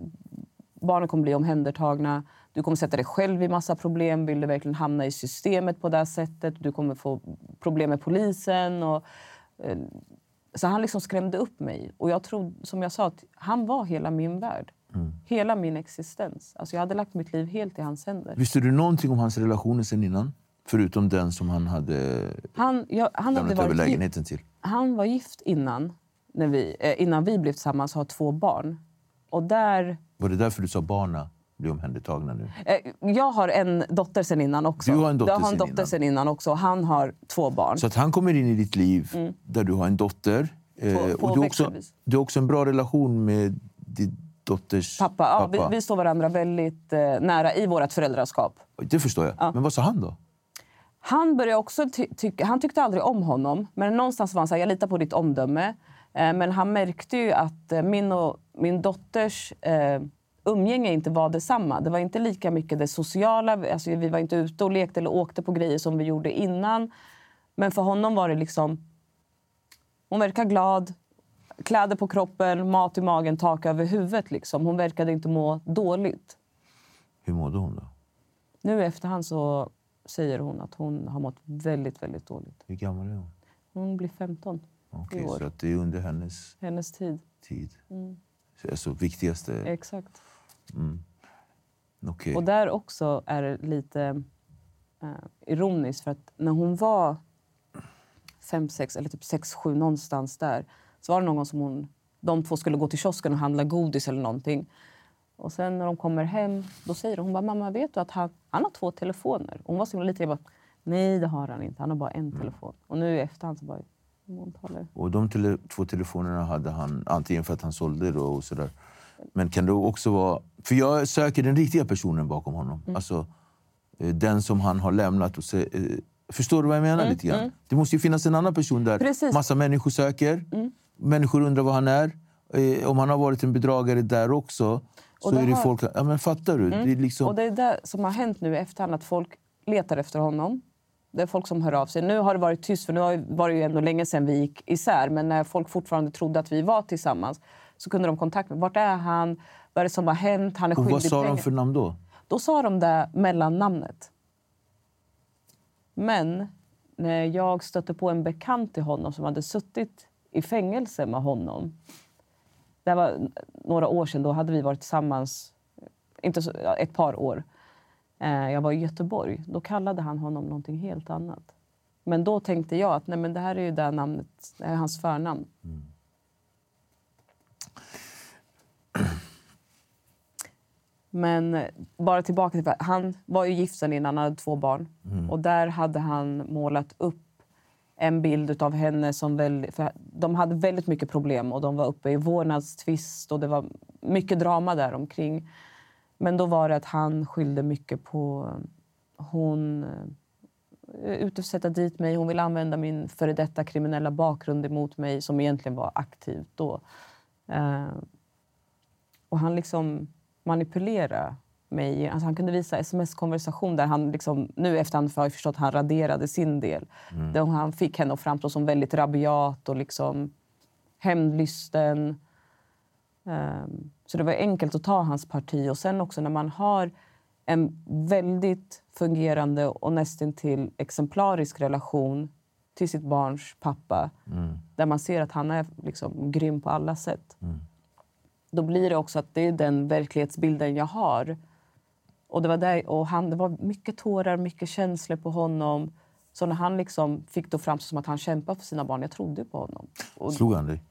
Barnen kommer bli omhändertagna. Du kommer sätta dig själv i massa problem. Vill du verkligen hamna i systemet på det här sättet? Du kommer få problem med polisen. Och, eh, så han liksom skrämde upp mig. Och jag tror, som jag sa, att han var hela min värld. Hela min existens. Alltså jag hade lagt mitt liv helt i hans händer. Visste du någonting om hans relationer sen innan? Förutom den som han hade Han, jag, han, hade lämnat över varit gift, lägenheten till. han var gift innan, när vi, eh, innan vi blev tillsammans och har två barn. Och där... Var det därför du sa barna blir omhändertagna nu? Eh, jag har en dotter sen innan också. Du har en dotter har en sen dotter innan. sen innan också. Han har två barn. Så att han kommer in i ditt liv där du har en dotter. eh, På- på och du har, också, du har också en bra relation med din dotters Pappa, ja, Vi, vi står varandra väldigt eh, nära i vårt föräldraskap. Det förstår jag. Men vad sa han då? Han, började också ty- tycka, han tyckte aldrig om honom, men någonstans var han så här, jag litar på ditt omdöme. Eh, men han märkte ju att eh, min och min dotters eh, umgänge inte var detsamma. Det var inte lika mycket det sociala. Alltså, vi var inte ute och lekte eller åkte på grejer som vi gjorde innan. Men för honom var det liksom... Hon verkar glad, kläder på kroppen, mat i magen, tak över huvudet. Liksom. Hon verkade inte må dåligt. Hur mådde hon då? Nu i efterhand så säger hon att hon har mått väldigt, väldigt dåligt. Hur gammal är hon? Hon blir 15 Okej, i år. så att det är under hennes Hennes tid. tid. Mm. Så Alltså viktigaste... Exakt. Okej. Och där också är det lite eh, ironiskt för att när hon var fem, sex eller typ sex, sju någonstans där så var det någon som hon... De två skulle gå till kiosken och handla godis eller någonting. Och sen när de kommer hem då säger hon, hon bara, mamma vet du att han, han har två telefoner? Och hon var så himla liten. Jag bara, nej det har han inte. Han har bara en telefon. Och nu i efterhand så bara, hon talar. Och de tele två telefonerna hade han antingen för att han sålde då och sådär. Men kan det också vara... För jag söker den riktiga personen bakom honom. Mm. Alltså eh, den som han har lämnat. Och se, eh, förstår du vad jag menar? lite grann? Det måste ju finnas en annan person där Mm, Precis. Mm. massa människor söker. Människor undrar var han är. Eh, om han har varit en bedragare där också så det är det har- folk... Ja, men fattar du? Det är liksom, Och det är det som har hänt nu i efterhand, att folk letar efter honom. Det är folk som hör av sig. Nu har det varit tyst, för nu var det ju ändå länge sedan vi gick isär. Men när folk fortfarande trodde att vi var tillsammans så kunde de kontakta mig. Vart är han? Vad är det som har hänt? Han är och vad skyldig sa de pengar. för namn då? Då sa de det mellannamnet. Men när jag stötte på en bekant till honom som hade suttit i fängelse med honom. Det var några år sedan. Då hade vi varit tillsammans inte så, ett par år. Eh, jag var i Göteborg. Då kallade han honom någonting helt annat. Men då tänkte jag att nej, men det här är ju det namnet, det är hans förnamn. Men eh, bara tillbaka till... Han var ju gift sen innan, han hade två barn. Och där hade han målat upp en bild av henne som Väldigt, för De hade väldigt mycket problem och de var uppe i vårdnadstvist och det var mycket drama där omkring. Men då var det att han skyllde mycket på... Hon eh, ute för att sätta dit mig. Hon ville använda min före detta kriminella bakgrund emot mig som egentligen var aktivt då. Eh, och han liksom manipulerade mig. Alltså han kunde visa sms-konversation där han liksom, nu efterhand har jag förstått att han raderade sin del. Mm. Där han fick henne att framstå som väldigt rabiat och liksom hämndlysten. Um, så det var enkelt att ta hans parti. Och sen också när man har en väldigt fungerande och nästintill exemplarisk relation till sitt barns pappa Mm. där man ser att han är liksom grym på alla sätt. Då blir det också att det är den verklighetsbilden jag har. Och det var, där, och han, det var mycket tårar, mycket känslor på honom. Så när han liksom fick det framstå som att han kämpar för sina barn, jag trodde på honom. Och Slog han dig?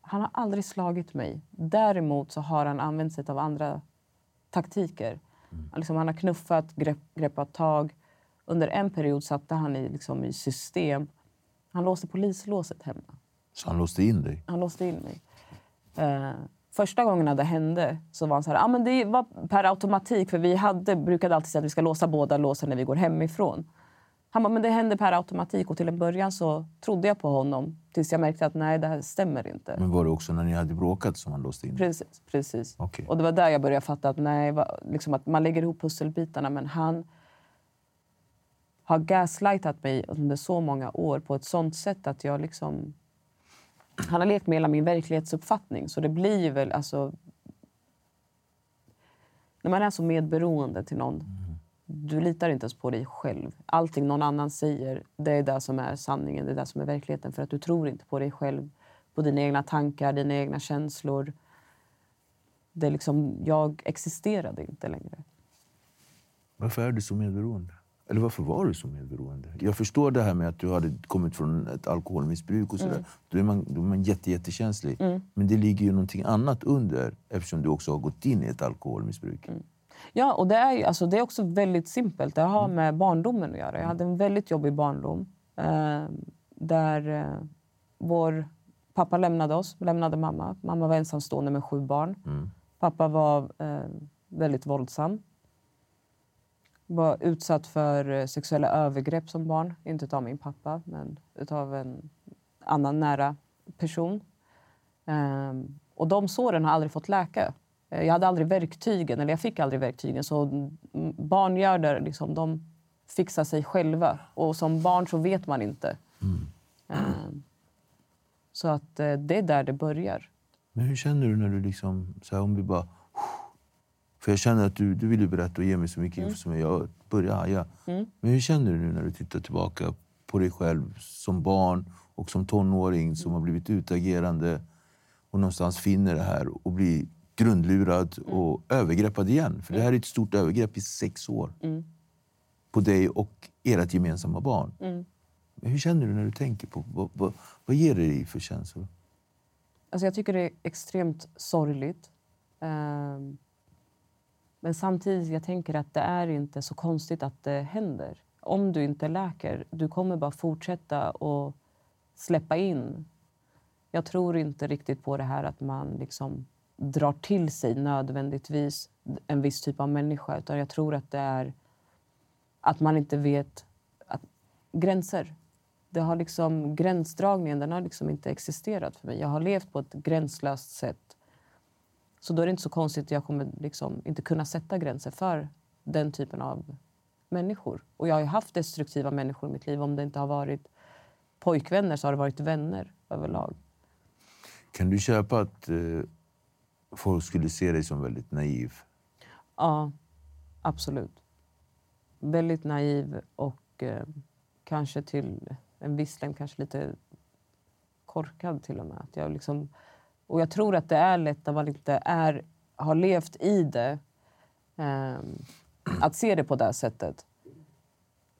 han har aldrig slagit mig. Däremot så har han använt sig av andra taktiker. Liksom han har knuffat, grepp, greppat tag. Under en period satte han i, liksom, i system. Han låste polislåset hemma. Så han låste in dig? Han låste in mig. Eh, första gången det hände så var han så här, ah, men det var per automatik. För vi hade, brukade alltid säga att vi ska låsa båda låsen när vi går hemifrån. Han bara, men det hände per automatik. Och till en början så trodde jag på honom. Tills jag märkte att nej, det här stämmer inte. Men var det också när ni hade bråkat som han låste in? Precis. precis. Okej. Och det var där jag började fatta att, nej, liksom att man lägger ihop pusselbitarna. Men han har gaslightat mig under så många år på ett sånt sätt att jag liksom... Han har lekt med hela min verklighetsuppfattning. Så det blir väl... Alltså, när man är så medberoende till någon, du litar inte ens på dig själv. Allting någon annan säger, det är det som är sanningen, det är det som är verkligheten. För att du tror inte på dig själv, på dina egna tankar, dina egna känslor. Det är liksom, jag existerade inte längre. Varför är du så medberoende? Eller varför var du så medberoende? Jag förstår det här med att du hade kommit från ett alkoholmissbruk och sådär. Mm. Då är man, då är man jätte, jättekänslig. Men det ligger ju någonting annat under eftersom du också har gått in i ett alkoholmissbruk. Mm. Ja, och det är, alltså, det är också väldigt simpelt. Det har med barndomen att göra. Jag hade en väldigt jobbig barndom. Eh, där eh, vår pappa lämnade oss, lämnade mamma. Mamma var ensamstående med sju barn. Pappa var eh, väldigt våldsam. Var utsatt för eh, sexuella övergrepp som barn. Inte av min pappa, men av en annan nära person. Ehm, och de såren har aldrig fått läka. Eh, Jag hade aldrig verktygen, eller jag fick aldrig verktygen. Så mm, barn gör det, liksom, de fixar sig själva. Och som barn så vet man inte. Ehm, så att eh, det är där det börjar. Men hur känner du när du liksom... Så här, om vi bara... För jag känner att du, du vill berätta och ge mig så mycket info som jag börjar haja. Men hur känner du nu när du tittar tillbaka på dig själv som barn och som tonåring som har blivit utagerande och någonstans finner det här och blir grundlurad och övergreppad igen? För det här är ett stort övergrepp i sex år. På dig och ert gemensamma barn. Men hur känner du när du tänker på vad, vad, vad ger det dig för känslor? Alltså jag tycker det är extremt sorgligt. Ehm, men samtidigt jag tänker att det är inte så konstigt att det händer. Om du inte läker, du kommer bara fortsätta och släppa in. Jag tror inte riktigt på det här att man liksom drar till sig nödvändigtvis en viss typ av människa. Utan jag tror att det är att man inte vet att, gränser. Det har liksom, gränsdragningen den har liksom inte existerat för mig. Jag har levt på ett gränslöst sätt. Så då är det inte så konstigt att jag kommer liksom inte kunna sätta gränser för den typen av människor. Och jag har haft destruktiva människor i mitt liv. Om det inte har varit pojkvänner så har det varit vänner överlag. Kan du köpa att eh, folk skulle se dig som väldigt naiv? Ja, absolut. Väldigt naiv och eh, kanske till en viss längd kanske lite korkad till och med. Att jag liksom, och jag tror att det är lätt när man inte är, har levt i det ehm, att se det på det här sättet.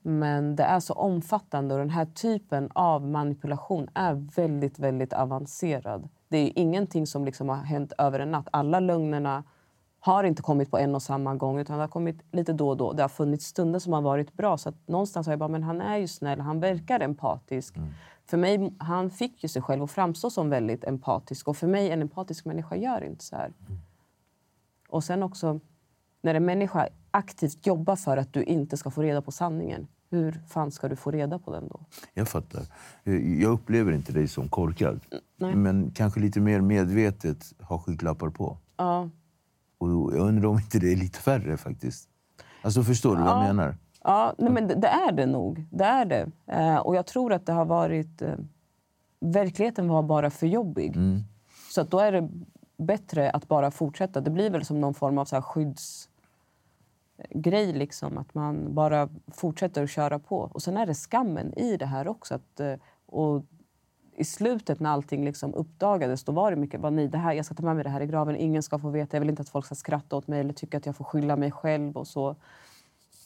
Men det är så omfattande och den här typen av manipulation är väldigt, väldigt avancerad. Det är ingenting som liksom har hänt över en natt. Alla lögnerna har inte kommit på en och samma gång utan det har kommit lite då och då. Det har funnits stunder som har varit bra. Så att någonstans har jag bara, men han är ju snäll, han verkar empatisk. Mm. För mig, han fick ju sig själv att framstå som väldigt empatisk. Och för mig, en empatisk människa gör inte så här. Mm. Och sen också, när en människa aktivt jobbar för att du inte ska få reda på sanningen. Hur fan ska du få reda på den då? Jag fattar. Eh, Jag upplever inte dig som korkad. nej. Men kanske lite mer medvetet har skygglappar på. Ja, Och jag undrar om inte det är lite färre faktiskt. Alltså förstår du vad jag menar? Ja, nej, men det, det är det nog. Det är det. Eh, och jag tror att det har varit... Eh, verkligheten var bara för jobbig. Mm. Så att då är det bättre att bara fortsätta. Det blir väl som någon form av så här skyddsgrej. Liksom, att man bara fortsätter att köra på. Och sen är det skammen i det här också. Att, eh, och I slutet när allting liksom uppdagades då var det mycket vad nej, det här, jag ska ta med mig det här i graven. Ingen ska få veta. Jag vill inte att folk ska skratta åt mig eller tycka att jag får skylla mig själv. och så.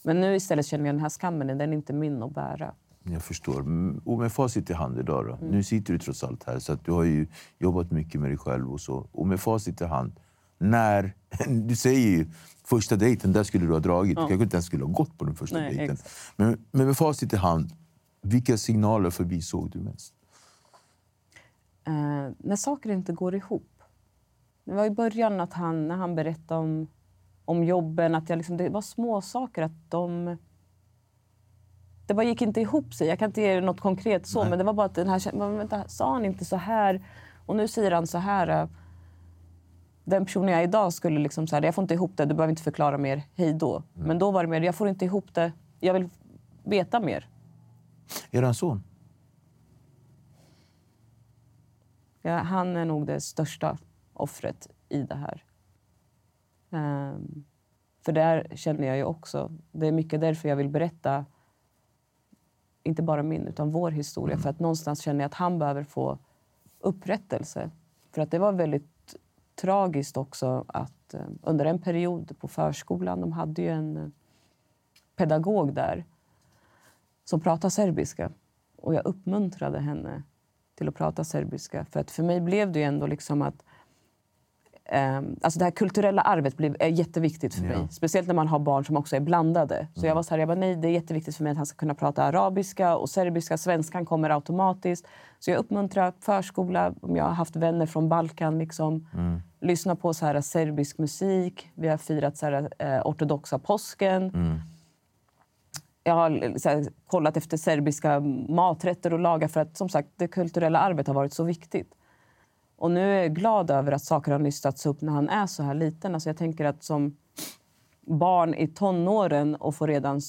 Men nu istället känner jag den här skammen, den är inte min att bära. Jag förstår. Mm, Och med facit i hand idag Mm. då. Nu sitter du trots allt här så att du har ju jobbat mycket med dig själv och så. Och med facit i hand. När, [LAUGHS] du säger ju första dejten, där skulle du ha dragit. Du kanske inte ens skulle ha gått på den första Nej, dejten. exakt. Men, men med facit i hand, vilka signaler förbisåg du mest? Eh, när saker inte går ihop. Det var i början att han, när han berättade om, om jobben, att jag liksom, det var små saker att de... Det bara gick inte ihop sig. Jag kan inte ge något konkret så, men det var bara att den här vänta, sa han inte så här? Och nu säger han så här. eh, Den personen jag är idag skulle liksom så här, jag får inte ihop det, du behöver inte förklara mer, hej då. Men då var det mer, jag får inte ihop det, jag vill veta mer. Är han son? Ja, han är nog det största offret i det här. Ehm, för där känner jag ju också... Det är mycket därför jag vill berätta inte bara min, utan vår historia. För att någonstans känner jag att han behöver få upprättelse. För att det var väldigt tragiskt också att eh, under en period på förskolan, de hade ju en eh, pedagog där som pratade serbiska. Och jag uppmuntrade henne till att prata serbiska. För att för mig blev det ju ändå liksom att alltså det här kulturella arvet blev, är jätteviktigt för Ja. mig. Speciellt när man har barn som också är blandade. Så jag var så här, jag bara, nej, det är jätteviktigt för mig att han ska kunna prata arabiska och serbiska. Svenskan kommer automatiskt. Så jag uppmuntrar förskola, om jag har haft vänner från Balkan, liksom, lyssna på så här serbisk musik. Vi har firat så här, eh, ortodoxa påsken. Jag har så här, kollat efter serbiska maträtter och lagar för att som sagt, det kulturella arvet har varit så viktigt. Och nu är jag glad över att saker har nystats upp när han är så här liten. Alltså jag tänker att som barn i tonåren och få reda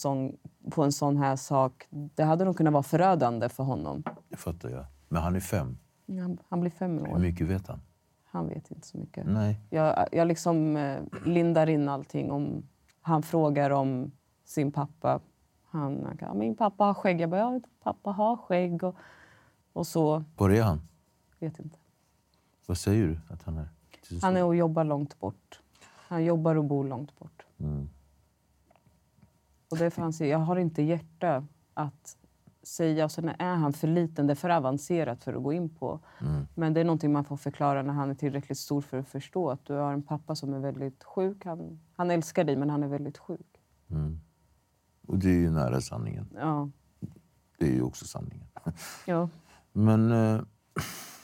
på en sån här sak, det hade nog kunnat vara förödande för honom. Det fattar jag. Men han är fem. Han, han blir fem Hur år. mycket vet han? Han vet inte så mycket. Nej. Jag, jag liksom eh, lindar in allting. Om, han frågar om sin pappa. Han ja, min pappa har skägg. Jag bara, ja, pappa har skägg. Och, och så, Var är han? vet inte. Vad säger du att han är? Han är och jobbar långt bort. Han jobbar och bor långt bort. Mm. Och han säger, jag har inte hjärta att säga. Och sen är han för liten, det är för avancerat för att gå in på. Mm. Men det är någonting man får förklara när han är tillräckligt stor för att förstå att du har en pappa som är väldigt sjuk. Han, han älskar dig, men han är väldigt sjuk. Och det är ju nära sanningen. Ja. Det är ju också sanningen. ja. [LAUGHS] Men... Eh, [CLEARS THROAT]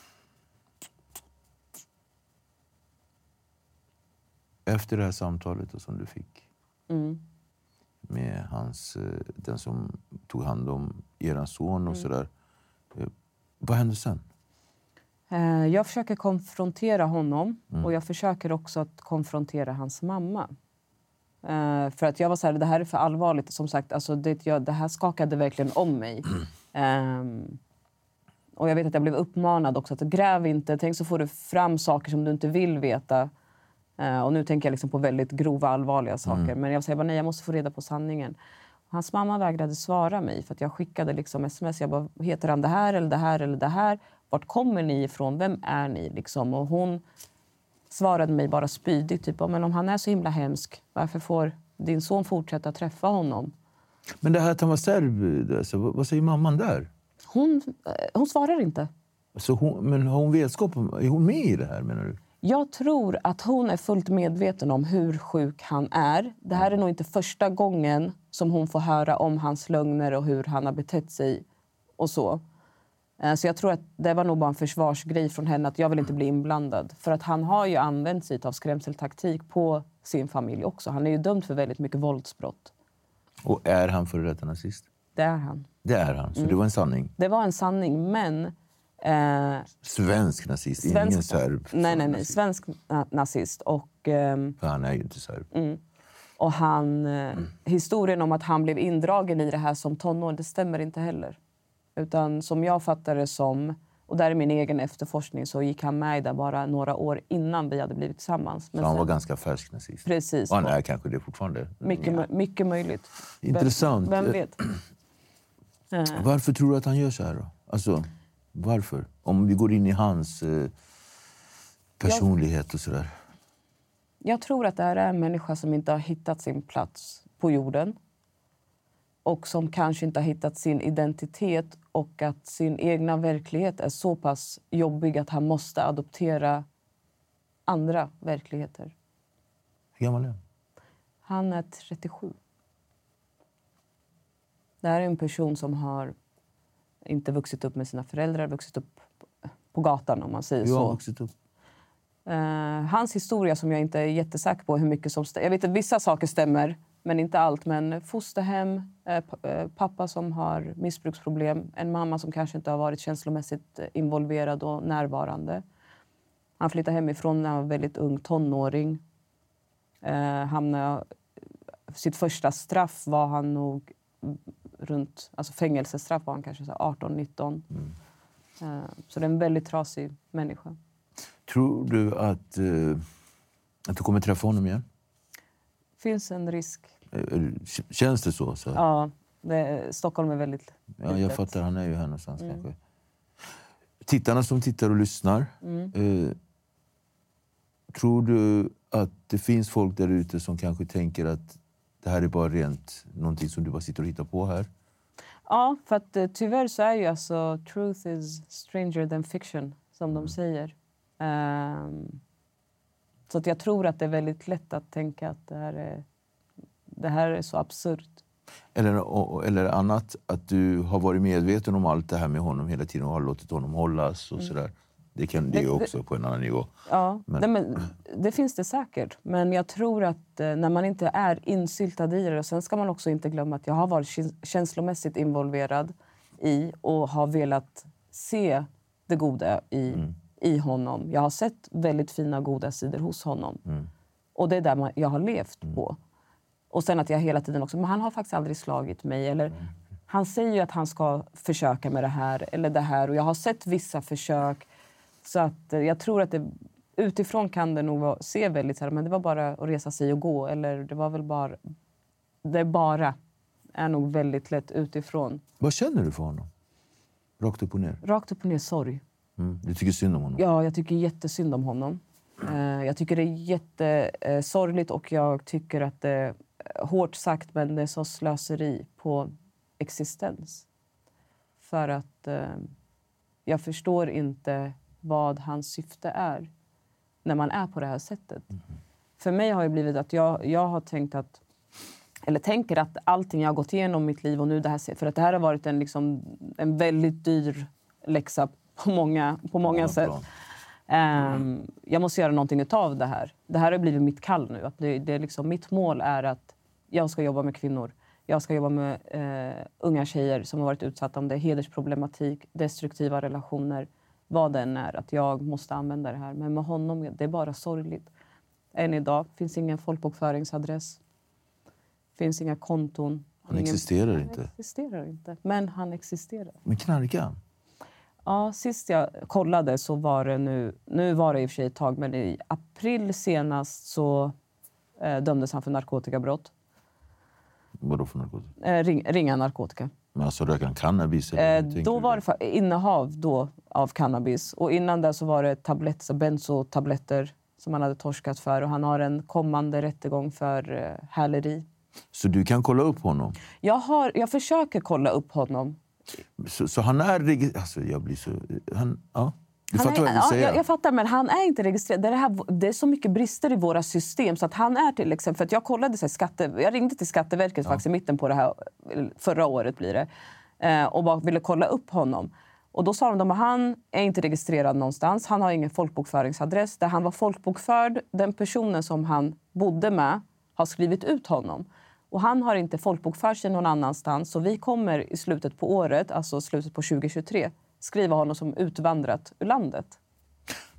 efter det här samtalet som du fick Mm. med hans, eh, den som tog hand om er son och sådär. Eh, vad hände sen? Eh, Jag försöker konfrontera honom och jag försöker också att konfrontera hans mamma. För att jag var så här, det här är för allvarligt. Som sagt, alltså det, jag, det här skakade verkligen om mig. [CLEARS THROAT] Ehm, och jag vet att jag blev uppmanad också att gräv inte. Tänk så får du fram saker som du inte vill veta. Eh, och nu tänker jag liksom på väldigt grova, allvarliga saker. Men jag säger bara nej, jag måste få reda på sanningen. Hans mamma vägrade svara mig för att jag skickade liksom sms. Jag bara, heter han det här eller det här eller det här? Vart kommer ni ifrån? Vem är ni? Liksom. Och hon svarade mig bara spydigt. Typ, men om han är så himla hemsk, varför får din son fortsätta träffa honom? Men det här att han var serb, alltså, vad, säger mamman där? Hon, eh, hon svarar inte. Alltså hon, men har hon vetskap om, är hon med i det här menar du? Jag tror att hon är fullt medveten om hur sjuk han är. Det här är nog inte första gången som hon får höra om hans lögner och hur han har betett sig. och så. Eh, Så jag tror att det var nog bara en försvarsgrej från henne att jag vill inte bli inblandad. För att han har ju använt sig av skrämseltaktik på sin familj också. Han är ju dömd för väldigt mycket våldsbrott. Och är han före detta nazist? Det är han. Det är han, så Mm. det var en sanning. Det var en sanning, men... Eh, Svensk nazist, ingen serb. Nej, nej, nej. Svensk na- nazist. Och, ehm, För han är ju inte serb. och han, eh, historien om att han blev indragen i det här som tonåring, det stämmer inte heller. Utan som jag fattar det som, och där är min egen efterforskning, så gick han med det bara några år innan vi hade blivit tillsammans. Så han sen- var ganska färsk nazist. Precis. Och han är kanske det fortfarande. Mycket, mö- mycket möjligt. Intressant. Vem, vem vet? Varför tror du att han gör så här? Då? Alltså, varför? Om vi går in i hans eh, personlighet och sådär. Jag tror att det här är en människa som inte har hittat sin plats på jorden och som kanske inte har hittat sin identitet och att sin egna verklighet är så pass jobbig att han måste adoptera andra verkligheter. Hur gammal är han? Han är 37. Det här är en person som har inte vuxit upp med sina föräldrar, vuxit upp på gatan om man säger har så. vuxit upp? Eh, hans historia som jag inte är jättesäker på hur mycket som stämmer. Jag vet att vissa saker stämmer, men inte allt. Men fosterhem, eh, eh, pappa som har missbruksproblem, en mamma som kanske inte har varit känslomässigt involverad och närvarande. Han flyttade hemifrån när han var väldigt ung tonåring. Hamnade, sitt första straff var han nog runt, alltså fängelsestraff var han kanske så här 18-19. Eh, så det är en väldigt trasig människa. Tror du att, eh, att du kommer träffa honom igen? finns en risk. Eh, Känns det så? så? Ja, det, Stockholm är väldigt Ja, jag litet. fattar, han är ju här någonstans kanske. Tittarna som tittar och lyssnar. Eh, tror du att det finns folk där ute som kanske tänker att det här är bara rent någonting som du bara sitter och hittar på här? Ja, för att eh, tyvärr så är ju alltså truth is stranger than fiction, som de säger. Ehm, så att jag tror att det är väldigt lätt att tänka att det här är, det här är så absurt. Eller, eller annat, att du har varit medveten om allt det här med honom hela tiden och har låtit honom hållas och sådär. Det kan det ju också på en annan nivå. Ja, Men- Nej, men det finns det säkert. Men jag tror att eh, när man inte är insyltad i det... Och sen ska man också inte glömma att jag har varit kä- känslomässigt involverad i och har velat se det goda i, i honom. Jag har sett väldigt fina, goda sidor hos honom. Och det är där man, jag har levt på. Och sen att jag hela tiden också... Men han har faktiskt aldrig slagit mig. Eller, Han säger ju att han ska försöka med det här eller det här. Och jag har sett vissa försök. Så att eh, jag tror att det, utifrån kan det nog se väldigt så här, men det var bara att resa sig och gå. Eller det var väl bara... Det bara är nog väldigt lätt utifrån. Vad känner du för honom? Rakt upp och ner. Rakt upp och ner sorg. Mm. Du tycker synd om honom? Ja, jag tycker jättesynd om honom. Eh, jag tycker det är jättesorgligt och jag tycker att det är hårt sagt men det är så slöseri på existens. För att eh, jag förstår inte vad hans syfte är när man är på det här sättet. För mig har det blivit att jag, jag har tänkt att eller tänker att allting jag har gått igenom i mitt liv och nu det här, för att det här har varit en, liksom, en väldigt dyr läxa på många, på många Många sätt. Ehm, jag måste göra någonting av det här. Det här har blivit mitt kall nu. Att det, det är liksom, mitt mål är att jag ska jobba med kvinnor. Jag ska jobba med eh, unga tjejer som har varit utsatta om det hedersproblematik, destruktiva relationer, vad det än är. Att jag måste använda det här. Men med honom, det är bara sorgligt. Än idag finns ingen folkbokföringsadress. finns inga konton. Han ingen- existerar han inte. existerar inte. Men han existerar. Men knarkar han? Ja, sist jag kollade så var det nu... Nu var det i och för sig ett tag, men i april senast så eh, dömdes han för narkotikabrott. Vadå för narkotika? Eh, ring, ringa narkotika. Men alltså röker han cannabis? Eh, då var det fa- innehav då av cannabis. Och innan det så var det tablett, så benzotabletter som han hade torskat för. Och han har en kommande rättegång för eh, häleri. Så du kan kolla upp honom? Jag, har, jag försöker kolla upp honom. Så, så han är Alltså jag blir så... Han, ja. Du Han fattar är, vad jag vill ja, jag, jag fattar, men han är inte registrerad. Det är, det, här, det är så mycket brister i våra system. Så att han är till exempel, för att jag kollade så här, skatte, jag ringde till Skatteverket faktiskt i mitten på det här, förra året blir det, eh, och bara ville kolla upp honom. Och då sa de att han är inte registrerad någonstans. Han har ingen folkbokföringsadress. Där han var folkbokförd, den personen som han bodde med har skrivit ut honom. Och han har inte folkbokfört sig någon annanstans. Så vi kommer i slutet på året, alltså slutet på 2023, skriva honom som utvandrat ur landet.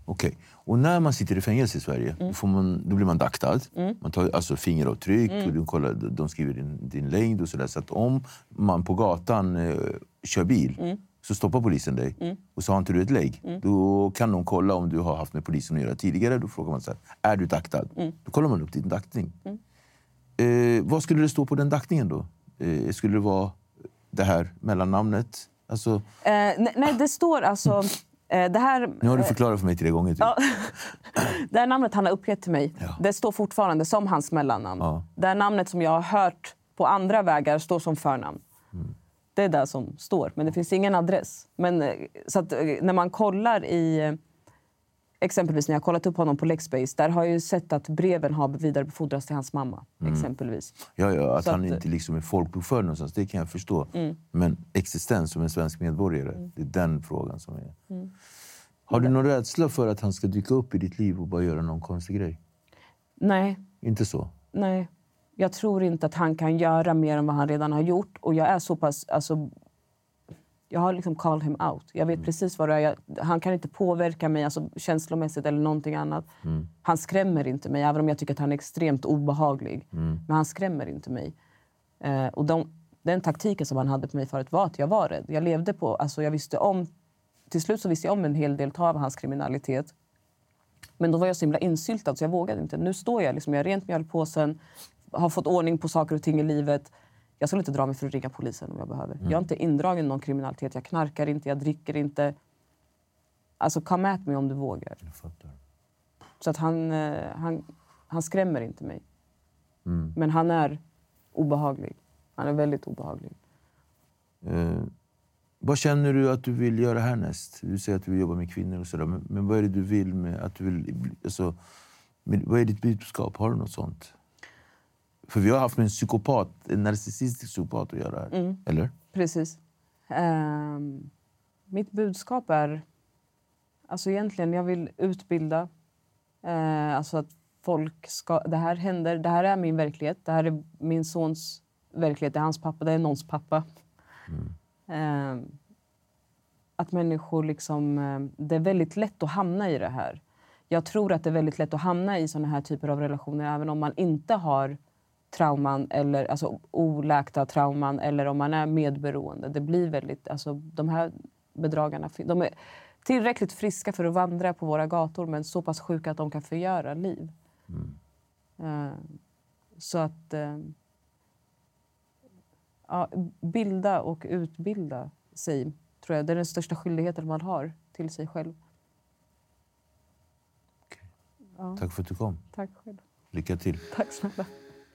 Okej. Och när man sitter i fängelse i Sverige, Mm. då, får man, då blir man daktad. Man tar alltså fingeravtryck, och de, kollar, de skriver din, din längd och sådär. Så att om man på gatan eh, kör bil Mm. så stoppar polisen dig och så har inte du ett lägg. Då kan de kolla om du har haft med polisen att göra tidigare. Då frågar man så här, är du daktad? Mm. Då kollar man upp din daktning. Eh, vad skulle det stå på den daktningen då? Eh, skulle det vara det här mellannamnet? Alltså, Eh, nej, nej, det står alltså... Eh, det, här, nu har du förklarat för mig tre gånger. Typ. Det här namnet han har uppgett till mig Ja. det står fortfarande som hans mellannamn. Ja. Det här namnet som jag har hört på andra vägar står som förnamn. Mm. Det är det som står, men det finns ingen adress. Men, eh, så att, eh, när man kollar i... Exempelvis när jag kollat upp honom på Lexbase där har jag ju sett att breven har vidarebefordrats till hans mamma. Mm. exempelvis. Ja, ja, att Så han att- inte liksom är folkbokförd någonstans, det kan jag förstå. Men existens som en svensk medborgare, det är den frågan som är... Har du någon rädsla för att han ska dyka upp i ditt liv och bara göra någon konstig grej? Nej, Inte så? Nej, jag tror inte att han kan göra mer än vad han redan har gjort. Och jag är så pass... Alltså, jag har liksom called him out. Jag vet precis vad det är. Jag, han kan inte påverka mig alltså, känslomässigt eller någonting annat. Han skrämmer inte mig, även om jag tycker att han är extremt obehaglig. Men han skrämmer inte mig. Eh, och de, den taktiken som han hade på mig förut var att jag var rädd. Jag levde på... Alltså, jag visste om, till slut så visste jag om en hel del av hans kriminalitet. Men då var jag så himla insyltad så jag vågade inte. Nu står jag liksom, jag har rent mjöl i påsen, har fått ordning på saker och ting i livet. Jag skulle inte dra mig för att ringa polisen om jag behöver. Jag är inte indragen i någon kriminalitet. Jag knarkar inte, jag dricker inte. Alltså come at mig om du vågar. Så att han, eh, han, han skrämmer inte mig. Men han är obehaglig. Han är väldigt obehaglig. Eh, vad känner du att du vill göra härnäst? Du säger att du vill jobba med kvinnor och sådär. Men, men vad är det du vill med att du vill... Alltså, med, vad är ditt budskap? Har du något sånt? För vi har haft med en psykopat, en narcissistisk psykopat att göra här. Eller? Precis. Ehm, mitt budskap är... Alltså egentligen, jag vill utbilda. Eh, alltså att folk ska... Det här händer. Det här är min verklighet. Det här är min sons verklighet. Det är hans pappa. Det är någons pappa. Ehm, att människor liksom... eh, Det är väldigt lätt att hamna i det här. Jag tror att det är väldigt lätt att hamna i såna här typer av relationer även om man inte har trauman eller alltså oläkta trauman eller om man är medberoende. Det blir väldigt, alltså, de här bedragarna de är tillräckligt friska för att vandra på våra gator men så pass sjuka att de kan förgöra liv. Eh, så att eh, ja, bilda och utbilda sig tror jag det är den största skyldigheten man har till sig själv. Tack för att du kom. Tack själv. Lycka till. Tack snälla.